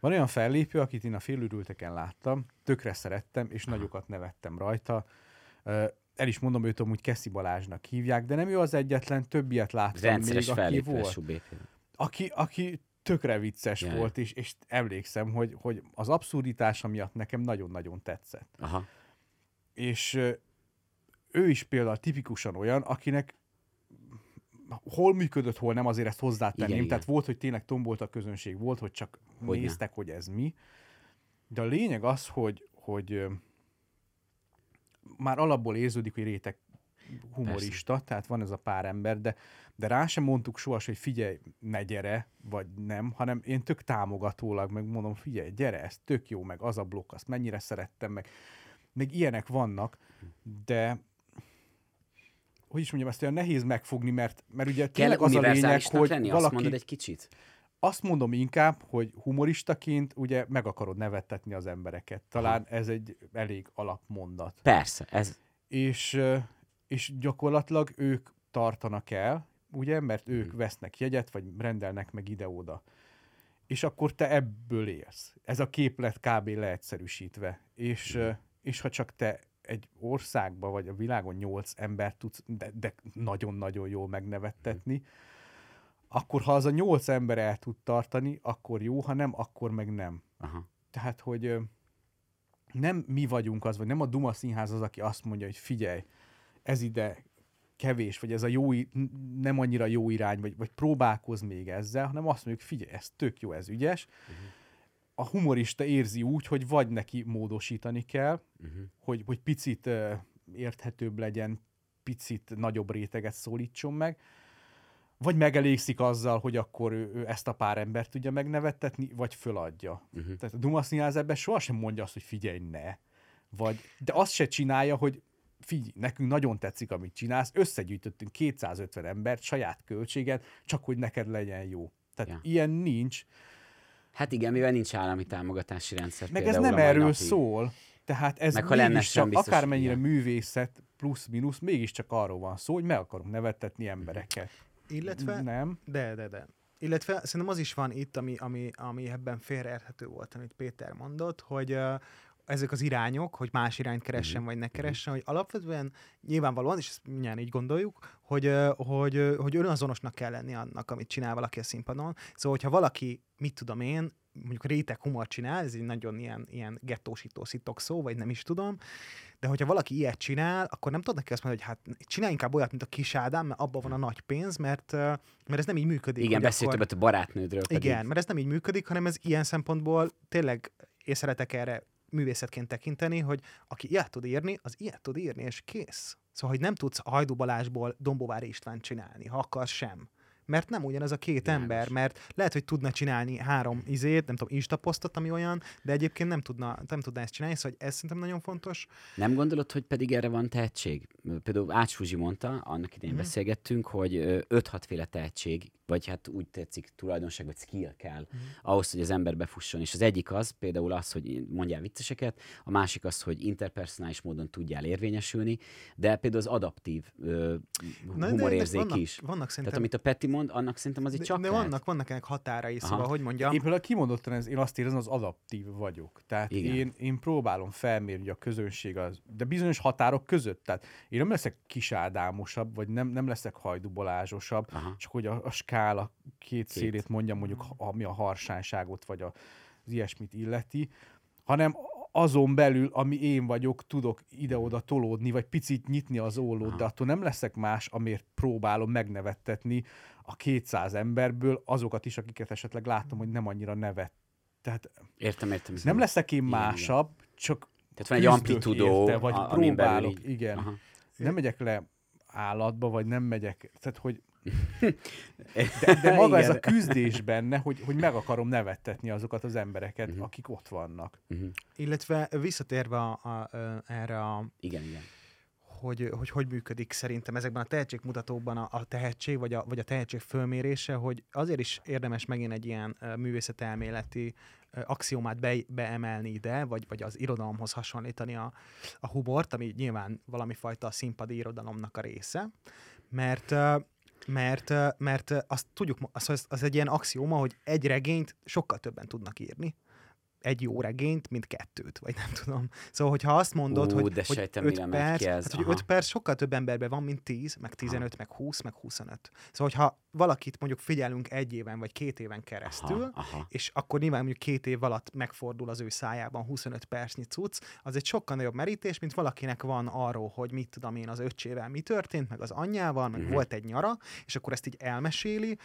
Van olyan fellépő, akit én a félőrülteken láttam, tökre szerettem, és nagyokat nevettem rajta. El is mondom, őt amúgy Keszi Balázsnak hívják, de nem ő az egyetlen, több ilyet láttam Rendszeres még, aki volt. Aki, aki tökre vicces Jaj. volt, és, és emlékszem, hogy, hogy az abszurditása miatt nekem nagyon-nagyon tetszett. Aha. És ő is például tipikusan olyan, akinek hol működött, hol nem, azért ezt hozzátenném. Igen, Tehát igen. volt, hogy tényleg tombolt a közönség, volt, hogy csak Hogyne. néztek, hogy ez mi. De a lényeg az, hogy, hogy már alapból érződik, hogy réteg humorista, Persze. tehát van ez a pár ember, de, de rá sem mondtuk soha, hogy figyelj, ne gyere, vagy nem, hanem én tök támogatólag meg mondom, figyelj, gyere, ez tök jó, meg az a blokk, azt mennyire szerettem, meg meg ilyenek vannak, de hogy is mondjam, ezt olyan nehéz megfogni, mert, mert ugye Kell tényleg az a lényeg, hogy lenni? valaki... Azt mondod egy kicsit? Azt mondom inkább, hogy humoristaként ugye meg akarod nevettetni az embereket. Talán ez egy elég alapmondat. Persze, ez És, és gyakorlatilag ők tartanak el, ugye, mert ők Mhm. vesznek jegyet, vagy rendelnek meg ide-oda. És akkor te ebből élsz. Ez a képlet kb. leegyszerűsítve. És, és ha csak te egy országba, vagy a világon nyolc ember tudsz, de, de nagyon-nagyon jól megnevettetni, akkor ha az a nyolc ember el tud tartani, akkor jó, ha nem, akkor meg nem. Aha. Tehát, hogy nem mi vagyunk az, vagy nem a Duma Színház az, aki azt mondja, hogy figyelj, ez ide kevés, vagy ez a jó, nem annyira jó irány, vagy, vagy próbálkoz még ezzel, hanem azt mondjuk, figyelj, ez tök jó, ez ügyes. A humorista érzi úgy, hogy vagy neki módosítani kell, Uh-huh. hogy, hogy picit ö, érthetőbb legyen, picit nagyobb réteget szólítson meg, vagy megelégszik azzal, hogy akkor ő, ő ezt a pár embert tudja megnevettetni, vagy föladja. Uh-huh. Tehát a Duma Színház ebben sohasem mondja azt, hogy figyelj, ne. Vagy, de azt se csinálja, hogy figyelj, nekünk nagyon tetszik, amit csinálsz, összegyűjtöttünk 250 embert saját költségen, csak hogy neked legyen jó. Tehát Ja. ilyen nincs, Hát igen, mivel nincs állami támogatási rendszer. meg ez nem erről napig. szól. Tehát ez Meg ha lenne sem biztos, akármennyire igen. művészet plusz-minusz, mégiscsak arról van szó, hogy meg akarunk nevettetni embereket. Illetve, Nem. De, de, de. Illetve szerintem az is van itt, ami, ami, ami ebben félreérthető volt, amit Péter mondott, hogy uh, ezek az irányok, hogy más irányt keressen, vagy ne keressen, hogy alapvetően nyilvánvalóan, és ezt mindjárt így gondoljuk, hogy, hogy, hogy önazonosnak kell lenni annak, amit csinál valaki a színpadon. Szóval, hogyha valaki, mit tudom én, mondjuk réteg humor csinál, ez egy nagyon ilyen, ilyen gettósító szitok szó, vagy nem is tudom, de hogyha valaki ilyet csinál, akkor nem tudod neki azt mondani, hogy hát csinálj inkább olyat, mint a kis Ádám, mert abban van a nagy pénz, mert, mert ez nem így működik. Igen, hogy beszélt akkor- többet a barátnődről pedig. igen, mert ez nem így működik, hanem ez ilyen szempontból tényleg én szeretek erre művészetként tekinteni, hogy aki ilyet tud írni, az ilyet tud írni, és kész. Szóval, hogy nem tudsz a Hajdú Balázsból Dombovári István csinálni, ha akarsz sem. Mert nem ugyanaz a két Világos. ember, mert lehet, hogy tudna csinálni három izét, nem tudom, instaposztot, ami olyan, de egyébként nem tudna, nem tudna ezt csinálni, szóval ez szerintem nagyon fontos. Nem gondolod, hogy pedig erre van tehetség? Például Ács Fuzsi mondta, annak idején Mhm. beszélgettünk, hogy ö, 5-6 féle tehetség, vagy hát úgy tetszik tulajdonság, vagy skill kell Mhm. ahhoz, hogy az ember befusson. És az egyik az például az, hogy mondjál vicceseket, a másik az, hogy interpersonális módon tudjál érvényesülni, de például az adaptív ö, Na, de humorérzék vannak, is. Vannak Tehát szerintem, amit a Peti mond, annak szerintem az itt de, csak de vannak, vannak ennek határai, Aha. szóval, hogy mondjam, Én például kimondottan ez, én azt érzem, az adaptív vagyok. Tehát Igen. én, én próbálom felmérni hogy a közönség az, de bizonyos határok között. Tehát én nem leszek kisádámosabb, vagy nem, nem leszek hajdubalázsosabb, Aha. csak hogy a, a skála két, Két. szélét mondjam, mondjuk ami a harsányságot, vagy a, az ilyesmit illeti, hanem azon belül, ami én vagyok, tudok ide-oda tolódni, vagy picit nyitni az ollót, Aha. de attól nem leszek más, amért próbálom megnevettetni a 200 emberből azokat is, akiket esetleg látom, hogy nem annyira nevet. Tehát Értem, értem. nem leszek én Igen, igen. másabb, csak Tehát van egy amplitudó, érte, vagy a- próbálok, így- igen. Aha. Nem megyek le állatba, vagy nem megyek, tehát hogy de, de maga ez a küzdés benne, hogy, hogy meg akarom nevettetni azokat az embereket, Mhm. akik ott vannak. Mhm. illetve visszatérve a, a, a, erre a Igen, igen. Hogy, hogy hogy működik szerintem ezekben a tehetségmutatókban a, a tehetség, vagy a, vagy a tehetség fölmérése, hogy azért is érdemes megint egy ilyen művészetelméleti axiomát be, beemelni ide, vagy, vagy az irodalomhoz hasonlítani a, a humort, ami nyilván valami fajta színpadi irodalomnak a része, mert mert, mert azt tudjuk, az, az egy ilyen axióma, hogy egy regényt sokkal többen tudnak írni, egy jó regényt, mint kettőt, vagy nem tudom. Szóval, hogyha azt mondod, Ú, hogy, de hogy sejtem, 5 mire megy perc, hát, hogy. 5 perc sokkal több emberben van, mint 10, meg 15, meg 20, meg 25. Szóval, hogyha valakit mondjuk figyelünk egy éven, vagy két éven keresztül, Aha, aha. és akkor nyilván mondjuk két év alatt megfordul az ő szájában 25 percnyi cucc, az egy sokkal nagyobb merítés, mint valakinek van arról, hogy mit tudom én az öccsével mi történt, meg az anyjával, meg Mhm. volt egy nyara, és akkor ezt így elmeséli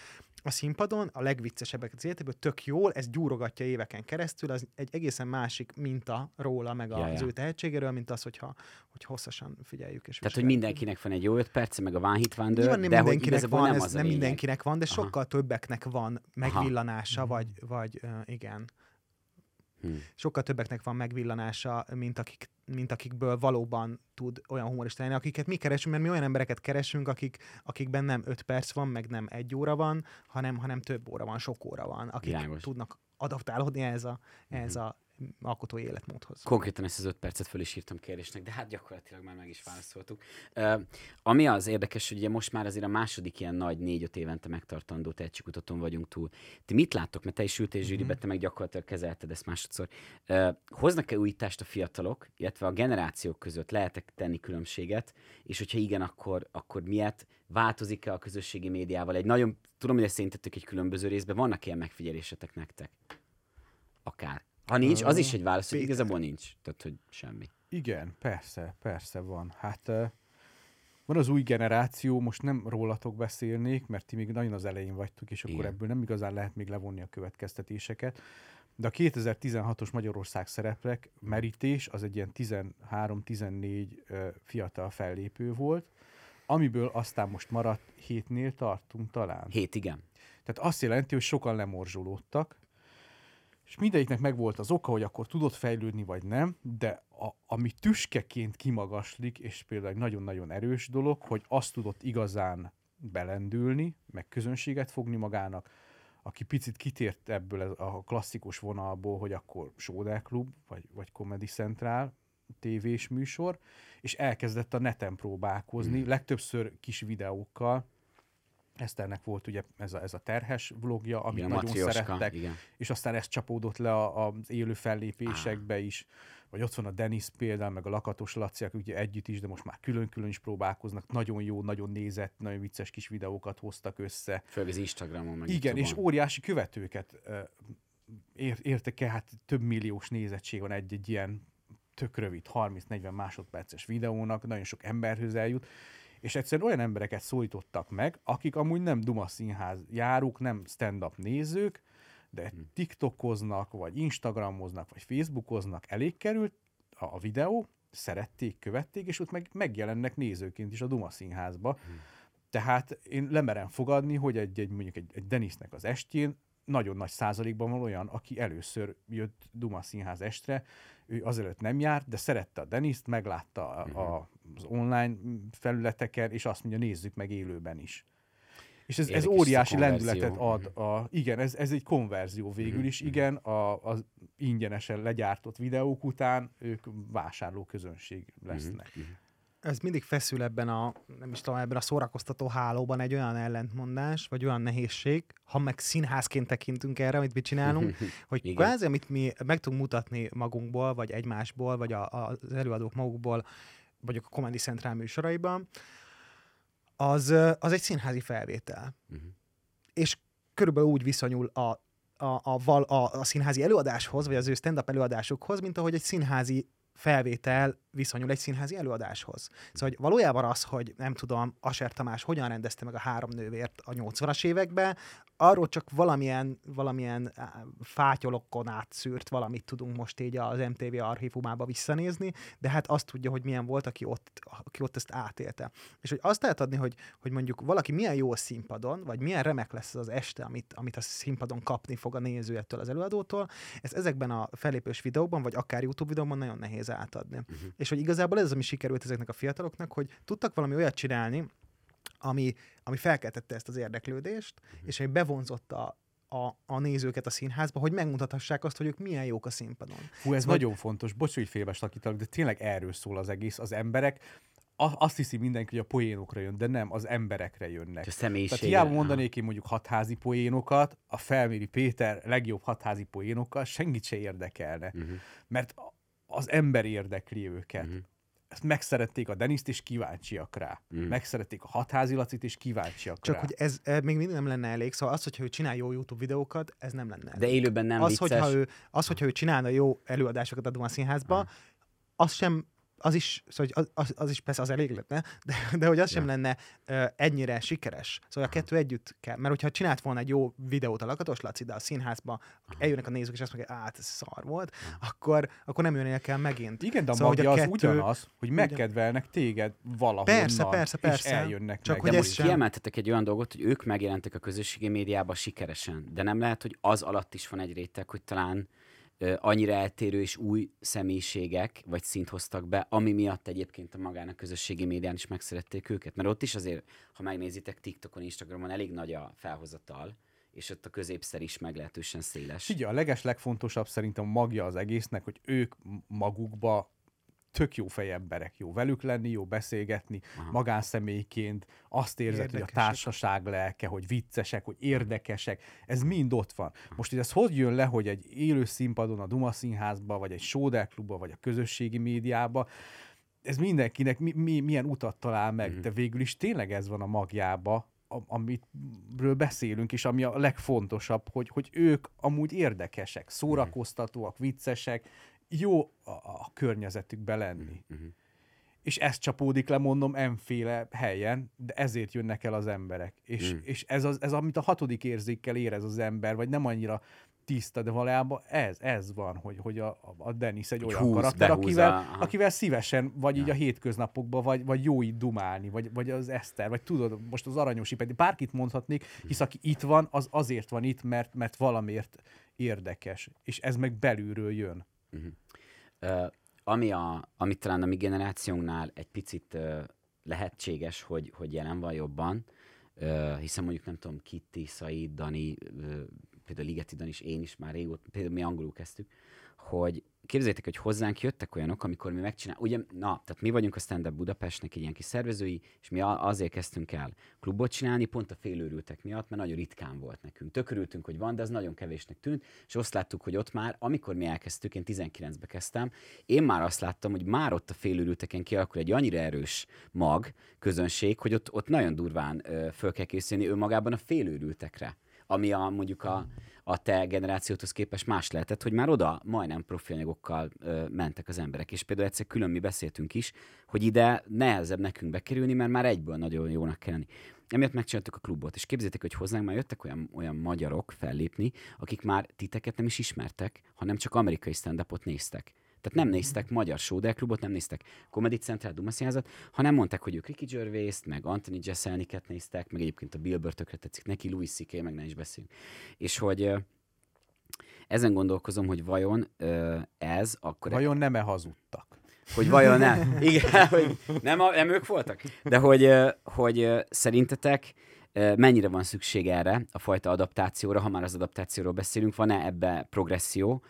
a színpadon, a legviccesebbeket az életéből, tök jól, ez gyúrogatja éveken keresztül, az egy egészen másik minta róla, meg az ja. ő tehetségéről, mint az, hogyha hogy hosszasan figyeljük. És Tehát, hogy mindenkinek van egy jó öt perce, meg a One Hit Wonder, Nyilván nem de mindenkinek van, nem ez nem mindenkinek van, de Aha. sokkal többeknek van megvillanása, vagy, vagy uh, igen, Hm. sokkal többeknek van megvillanása, mint, akik, mint akikből valóban tud olyan humorista lenni, akiket mi keresünk, mert mi olyan embereket keresünk, akik, akikben nem 5 perc van, meg nem egy óra van, hanem, hanem több óra van, sok óra van, akik Világos. tudnak adaptálódni ehhez a, ehhez Mhm. a alkotói életmódhoz. Konkrétan ezt az öt percet föl is írtam kérdésnek, de hát gyakorlatilag már meg is válaszoltuk. Uh, ami az érdekes, hogy ugye most már azért a második ilyen nagy négy-öt évente megtartandó tehetségkutatón vagyunk túl. Ti mit láttok, mert te is ültél zsűribe, te meg gyakorlatilag kezelted ezt másodszor. Uh, hoznak-e újítást a fiatalok, illetve a generációk között lehetek tenni különbséget, és hogyha igen, akkor, akkor miért változik-e a közösségi médiával? Egy nagyon, tudom, hogy ezt egy különböző részben, vannak ilyen megfigyelésetek nektek? Akár. Ha nincs, az is egy válasz, hogy Péter. igazából nincs. Tehát, hogy semmi. Igen, persze, persze van. Hát van az új generáció, most nem rólatok beszélnék, mert ti még nagyon az elején vagytok, és akkor Igen. ebből nem igazán lehet még levonni a következtetéseket. De a 2016-os Magyarország szereplek merítés az egy ilyen 13-14 ö, fiatal fellépő volt, amiből aztán most maradt hétnél tartunk talán. Hét, igen. Tehát azt jelenti, hogy sokan lemorzsolódtak, és mindegyiknek megvolt az oka, hogy akkor tudott fejlődni, vagy nem, de a, ami tüskeként kimagaslik, és például egy nagyon-nagyon erős dolog, hogy azt tudott igazán belendülni, meg közönséget fogni magának, aki picit kitért ebből a klasszikus vonalból, hogy akkor Sóder Klub, vagy, vagy Comedy Central tévés műsor, és elkezdett a neten próbálkozni, Mhm. legtöbbször kis videókkal, Eszternek volt ugye ez a, ez a terhes vlogja, amit Igen, nagyon Matrioska, szerettek, igen. és aztán ez csapódott le a, az élő fellépésekbe is, vagy ott van a Denis például, meg a Lakatos Laci, akik ugye együtt is, de most már külön-külön is próbálkoznak, nagyon jó, nagyon nézett, nagyon vicces kis videókat hoztak össze. Főleg az Instagramon, meg Igen, és óriási követőket ér, értek el, hát több milliós nézettség van egy-egy ilyen tök rövid, 30-40 másodperces videónak, nagyon sok emberhöz eljut, és egyszerűen olyan embereket szólítottak meg, akik amúgy nem Duma színház járók, nem stand-up nézők, de Hm. TikTokoznak, vagy Instagramoznak, vagy Facebookoznak, elég került a, a videó, szerették, követték, és ott meg megjelennek nézőként is a Duma színházba. Hm. Tehát én lemerem fogadni, hogy egy, egy mondjuk egy, egy Denisnek az estjén nagyon nagy százalékban van olyan, aki először jött Duma színház estre, ő azelőtt nem járt, de szerette a Deniszt, meglátta a, a, az online felületeken, és azt mondja, nézzük meg élőben is. És ez, ez Érdekes ez a óriási lendületet ad. A, igen, ez, ez egy konverzió végül Mhm, is. mhm. Igen, a, az ingyenesen legyártott videók után ők vásárló közönség lesznek. Mhm, mhm. ez mindig feszül ebben a, nem is tudom, ebben a szórakoztató hálóban egy olyan ellentmondás, vagy olyan nehézség, ha meg színházként tekintünk erre, amit mi csinálunk, hogy kvázi, amit mi meg tudunk mutatni magunkból, vagy egymásból, vagy a, a, az előadók magukból, vagy a Comedy Central műsoraiban, az, az egy színházi felvétel. Mhm. És körülbelül úgy viszonyul a, a, a, a, a színházi előadáshoz, vagy az ő stand-up előadásokhoz, mint ahogy egy színházi felvétel viszonyul egy színházi előadáshoz. Szóval hogy valójában az, hogy nem tudom, Aser Tamás hogyan rendezte meg a három nővért a 80-as években, arról csak valamilyen, valamilyen fátyolokon átszűrt valamit tudunk most így az MTV archívumába visszanézni, de hát azt tudja, hogy milyen volt, aki ott, aki ott ezt átélte. És hogy azt lehet adni, hogy, hogy mondjuk valaki milyen jó színpadon, vagy milyen remek lesz az, este, amit, amit a színpadon kapni fog a néző ettől az előadótól, ez ezekben a felépős videókban, vagy akár YouTube videóban nagyon nehéz átadni. Mhm. És hogy igazából ez az, ami sikerült ezeknek a fiataloknak, hogy tudtak valami olyat csinálni, ami, ami felkeltette ezt az érdeklődést, és ami bevonzotta a, a nézőket a színházba, hogy megmutathassák azt, hogy ők milyen jók a színpadon. Hú, ez Szóval- nagyon fontos. Bocs, hogy félbestakítalak, de tényleg erről szól az egész. Az emberek, azt hiszi mindenki, hogy a poénokra jön, de nem, az emberekre jönnek. A személyiség. Tehát hiába mondanék én mondjuk hatházi poénokat, a Felméri Péter legjobb hatházi poénokkal senkit se érdekelne. Uh-huh. Mert az ember érdekli őket. Uh-huh. Ezt megszerették a Deniszt, és kíváncsiak rá. Uh-huh. Megszerették a hatházi Lacit, és kíváncsiak Csak rá. hogy ez eh, még mindig nem lenne elég, szóval az, hogyha ő csinál jó YouTube videókat, ez nem lenne elég. De élőben nem az, vicces. hogyha ő, az, hogyha ő csinálna jó előadásokat a Duma Színházba, az sem az is, szóval az, az, is persze az elég lenne, de, de hogy az sem Ja. lenne uh, ennyire sikeres. Szóval a kettő együtt kell. Mert hogyha csinált volna egy jó videót a Lakatos Laci, de a színházba eljönnek a nézők, és azt mondják, át, ez szar volt, akkor, akkor nem jönnél kell megint. Igen, de a Szóval, hogy a az kettő- ugyanaz, hogy megkedvelnek téged valahonnan, Persze, persze, persze. és eljönnek Csak meg. hogy De most sem- kiemeltetek egy olyan dolgot, hogy ők megjelentek a közösségi médiában sikeresen, de nem lehet, hogy az alatt is van egy réteg, hogy talán annyira eltérő és új személyiségek vagy szint hoztak be, ami miatt egyébként a magának közösségi médián is megszerették őket. Mert ott is azért, ha megnézitek TikTokon, Instagramon, elég nagy a felhozatal, és ott a középszer is meglehetősen széles. Figyelj, a leges legfontosabb szerintem magja az egésznek, hogy ők magukba tök jó fejemberek, jó velük lenni, jó beszélgetni, Aha. magánszemélyként, azt érzed, hogy a Érdekesek. társaság lelke, hogy viccesek, hogy érdekesek, ez mind ott van. Most, hogy ez hogy jön le, hogy egy élő színpadon, a Duma Színházba, vagy egy Sóder Klubba, vagy a közösségi médiába, ez mindenkinek mi, mi, milyen utat talál meg, Mhm. de végül is tényleg ez van a magjába, amitről beszélünk, és ami a legfontosabb, hogy, hogy ők amúgy érdekesek, szórakoztatóak, viccesek, jó a, a környezetükbe lenni. Mhm. És ez csapódik le, mondom, enféle helyen, de ezért jönnek el az emberek. És, Mm. és ez, az, ez, amit a hatodik érzékkel érez az ember, vagy nem annyira tiszta, de valójában ez, ez van, hogy, hogy a, a Dennis egy olyan húz, karakter, behúzza, akivel, aha. akivel szívesen, vagy így Ja. a hétköznapokban, vagy, vagy jó így dumálni, vagy, vagy az Eszter, vagy tudod, most az Aranyosi pedig bárkit mondhatnék, hisz aki itt van, az azért van itt, mert, mert valamiért érdekes, és ez meg belülről jön. Ö, ami, a, ami talán a mi generációnknál egy picit ö, lehetséges, hogy, hogy jelen van jobban, ö, hiszen mondjuk nem tudom, Kitty, Said, Dani, ö, például Ligeti Dani és én is már régóta, például mi angolul kezdtük, hogy képzeljétek, hogy hozzánk jöttek olyanok, amikor mi megcsinál, ugye, na, tehát mi vagyunk a Stand Up Budapestnek egy ilyen kis szervezői, és mi azért kezdtünk el klubot csinálni, pont a félőrültek miatt, mert nagyon ritkán volt nekünk. Tökörültünk, hogy van, de az nagyon kevésnek tűnt, és azt láttuk, hogy ott már, amikor mi elkezdtük, én 19-be kezdtem, én már azt láttam, hogy már ott a félőrülteken kialakul egy annyira erős mag, közönség, hogy ott, ott nagyon durván ö, föl kell készülni önmagában a félőrültekre ami a, mondjuk a, a te generációthoz képest más lehetett, hogy már oda majdnem profi anyagokkal ö, mentek az emberek. És például egyszer külön mi beszéltünk is, hogy ide nehezebb nekünk bekerülni, mert már egyből nagyon jónak kell lenni. Emiatt megcsináltuk a klubot, és képzétek, hogy hozzánk már jöttek olyan, olyan magyarok fellépni, akik már titeket nem is ismertek, hanem csak amerikai stand néztek. Tehát nem néztek magyar Sóder klubot, nem néztek Comedy Central Duma Színházat, hanem mondták, hogy ők Ricky gervais meg Anthony Jeselniket néztek, meg egyébként a Bill Burr tökre tetszik neki, Louis C.K. meg ne is beszéljünk. És hogy ezen gondolkozom, hogy vajon ez akkor Vajon nem-e hazudtak? hogy vajon nem. Igen, hogy nem, a, nem ők voltak. De hogy, hogy szerintetek mennyire van szükség erre a fajta adaptációra, ha már az adaptációról beszélünk, van-e ebbe progresszió,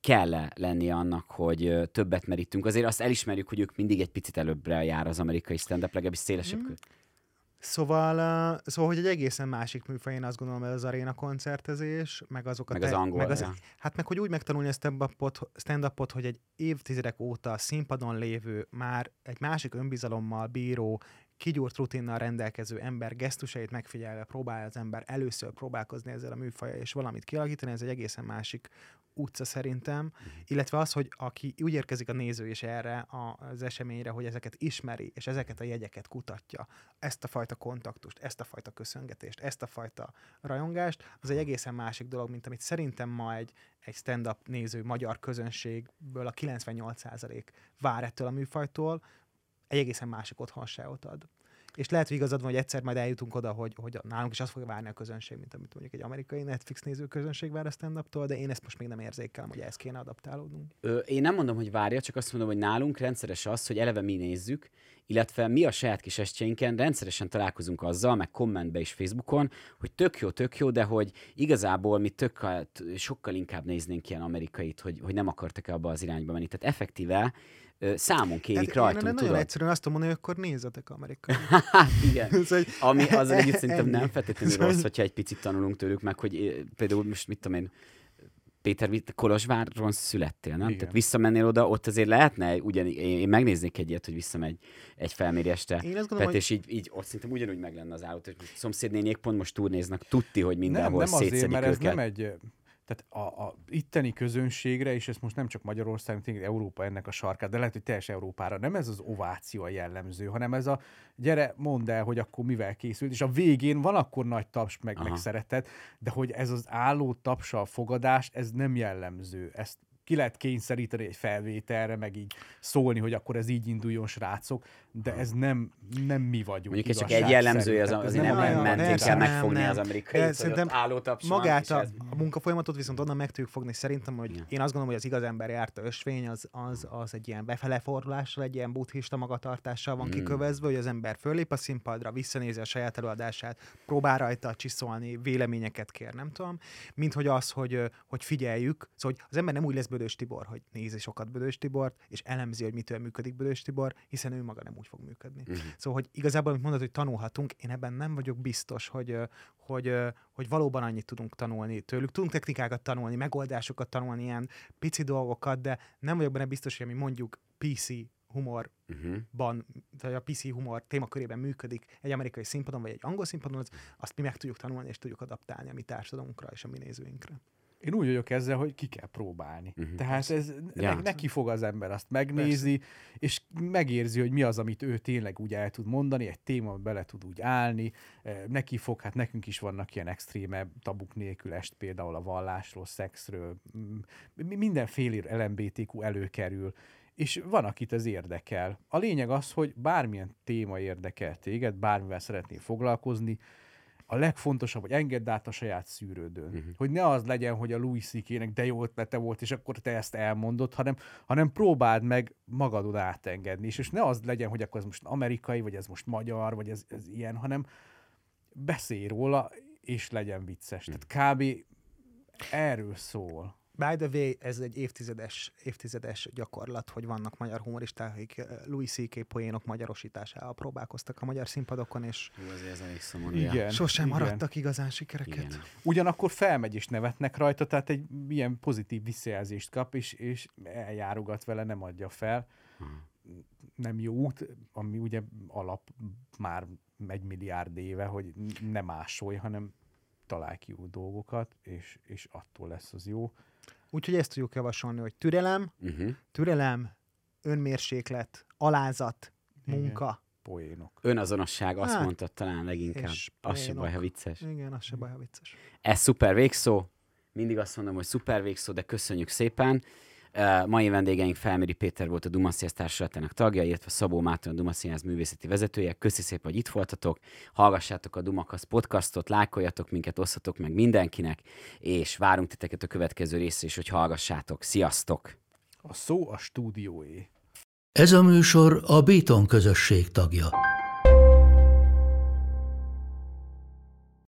kell-e lennie annak, hogy többet merítünk? Azért azt elismerjük, hogy ők mindig egy picit előbbre jár az amerikai stand-up, legalábbis szélesebb kör. Szóval, uh, szóval, hogy egy egészen másik műfaj, én azt gondolom, ez az aréna koncertezés, meg azok a... Meg az angol, meg az, ja. Hát meg, hogy úgy megtanulni a stand-upot, stand-upot, hogy egy évtizedek óta színpadon lévő, már egy másik önbizalommal bíró, kigyúrt rutinnal rendelkező ember gesztusait megfigyelve próbál az ember először próbálkozni ezzel a műfajjal, és valamit kialakítani, ez egy egészen másik utca szerintem, illetve az, hogy aki úgy érkezik a néző is erre az eseményre, hogy ezeket ismeri, és ezeket a jegyeket kutatja, ezt a fajta kontaktust, ezt a fajta köszöngetést, ezt a fajta rajongást, az egy egészen másik dolog, mint amit szerintem ma egy, egy stand-up néző magyar közönségből a 98% vár ettől a műfajtól, egy egészen másik otthonságot ad. És lehet, hogy igazad van, hogy egyszer majd eljutunk oda, hogy, hogy nálunk is azt fogja várni a közönség, mint amit mondjuk egy amerikai Netflix néző közönség vár a stand de én ezt most még nem érzékelem, hogy ezt kéne adaptálódnunk. Ö, én nem mondom, hogy várja, csak azt mondom, hogy nálunk rendszeres az, hogy eleve mi nézzük, illetve mi a saját kis estjeinken rendszeresen találkozunk azzal, meg kommentbe is Facebookon, hogy tök jó, tök jó, de hogy igazából mi tök, sokkal inkább néznénk ilyen amerikait, hogy, hogy nem akartak -e abba az irányba menni. Tehát effektíve számon kérik hát, rajtunk, én tudod? egyszerűen azt mondani, hogy akkor nézzetek amerikai. Igen. szóval, Ami az együtt szerintem nem feltétlenül rossz, hogyha egy picit tanulunk tőlük, meg hogy például most mit tudom én, Péter, Kolozsváron születtél, nem? Igen. Tehát visszamennél oda, ott azért lehetne, ugyan, én, én megnéznék egy ilyet, hogy visszamegy egy felmérésre. Én azt gondolom, hogy... és így, így ott szerintem ugyanúgy meg lenne az állat, hogy szomszédnéniek pont most túrnéznak, tudti, hogy mindenhol nem, nem azért, mert ez nem egy, tehát a, a itteni közönségre, és ezt most nem csak Magyarország, tényleg Európa ennek a sarkát, de lehet, hogy teljes Európára nem ez az ováció a jellemző, hanem ez a gyere, mondd el, hogy akkor mivel készült, és a végén van akkor nagy taps, meg, meg szeretet, de hogy ez az álló tapsal fogadás, ez nem jellemző. Ezt ki lehet kényszeríteni egy felvételre, meg így szólni, hogy akkor ez így induljon, srácok, de ez nem, nem mi vagyunk. Mondjuk ez csak egy jellemző, az, az nem, nem mentén kell megfogni az amerikai szerintem magát a, a munkafolyamatot viszont onnan meg tudjuk fogni. Szerintem, hogy ja. én azt gondolom, hogy az igaz ember járta ösvény, az, az, az egy ilyen befelefordulással, egy ilyen buddhista magatartással van hmm. kikövezve, hogy az ember fölép a színpadra, visszanézi a saját előadását, próbál rajta csiszolni, véleményeket kér, nem tudom, mint hogy az, hogy, hogy figyeljük, szóval hogy az ember nem úgy lesz Bödös Tibor, hogy nézi sokat Bödös Tibort, és elemzi, hogy mitől működik Bödös Tibor, hiszen ő maga nem úgy fog működni. Uh-huh. Szóval, hogy igazából, amit mondod, hogy tanulhatunk, én ebben nem vagyok biztos, hogy, hogy, hogy valóban annyit tudunk tanulni tőlük. Tudunk technikákat tanulni, megoldásokat tanulni, ilyen pici dolgokat, de nem vagyok benne biztos, hogy ami mondjuk PC humorban, uh-huh. vagy a PC humor témakörében működik egy amerikai színpadon, vagy egy angol színpadon, az, azt mi meg tudjuk tanulni, és tudjuk adaptálni a mi társadalmunkra és a mi nézőinkre. Én úgy vagyok ezzel, hogy ki kell próbálni. Uh-huh. Tehát ez ja. ne, neki fog az ember azt megnézi, Persze. és megérzi, hogy mi az, amit ő tényleg úgy el tud mondani, egy téma bele tud úgy állni, neki fog, hát nekünk is vannak ilyen extréme tabuk nélkül est, például a vallásról, szexről, mindenféle LMBTQ előkerül, és van, akit ez érdekel. A lényeg az, hogy bármilyen téma érdekel téged, bármivel szeretnél foglalkozni, a legfontosabb, hogy engedd át a saját szűrődön. Uh-huh. Hogy ne az legyen, hogy a Louis ck de jó ötlete volt, és akkor te ezt elmondod, hanem, hanem próbáld meg magadon átengedni. És, és ne az legyen, hogy akkor ez most amerikai, vagy ez most magyar, vagy ez, ez ilyen, hanem beszélj róla, és legyen vicces. Uh-huh. Tehát kb. erről szól. By the way, ez egy évtizedes, évtizedes gyakorlat, hogy vannak magyar humoristák, akik eh, Louis C.K. poénok magyarosításával próbálkoztak a magyar színpadokon, és Hú, ez elég szomorú. Igen, sosem igen. maradtak igazán sikereket. Igen. Ugyanakkor felmegy és nevetnek rajta, tehát egy ilyen pozitív visszajelzést kap, és, és eljárogat vele, nem adja fel. Hmm. Nem jó út, ami ugye alap már egy milliárd éve, hogy nem másolj, hanem találj ki jó dolgokat, és, és attól lesz az jó. Úgyhogy ezt tudjuk javasolni, hogy türelem, uh-huh. türelem, önmérséklet, alázat, munka. Igen. Poénok. Önazonosság, azt hát, mondtad talán leginkább. Az se baj, ha vicces. Igen, az se baj, ha vicces. Ez szuper végszó. Mindig azt mondom, hogy szuper végszó, de köszönjük szépen. Mai vendégeink Felméri Péter volt a Dumaszínház társulatának tagja, illetve Szabó Máton a Dumaszínház művészeti vezetője. Köszi szépen, hogy itt voltatok. Hallgassátok a Dumakasz podcastot, lájkoljatok minket, osszatok meg mindenkinek, és várunk titeket a következő részre is, hogy hallgassátok. Sziasztok! A szó a stúdióé. Ez a műsor a Béton közösség tagja.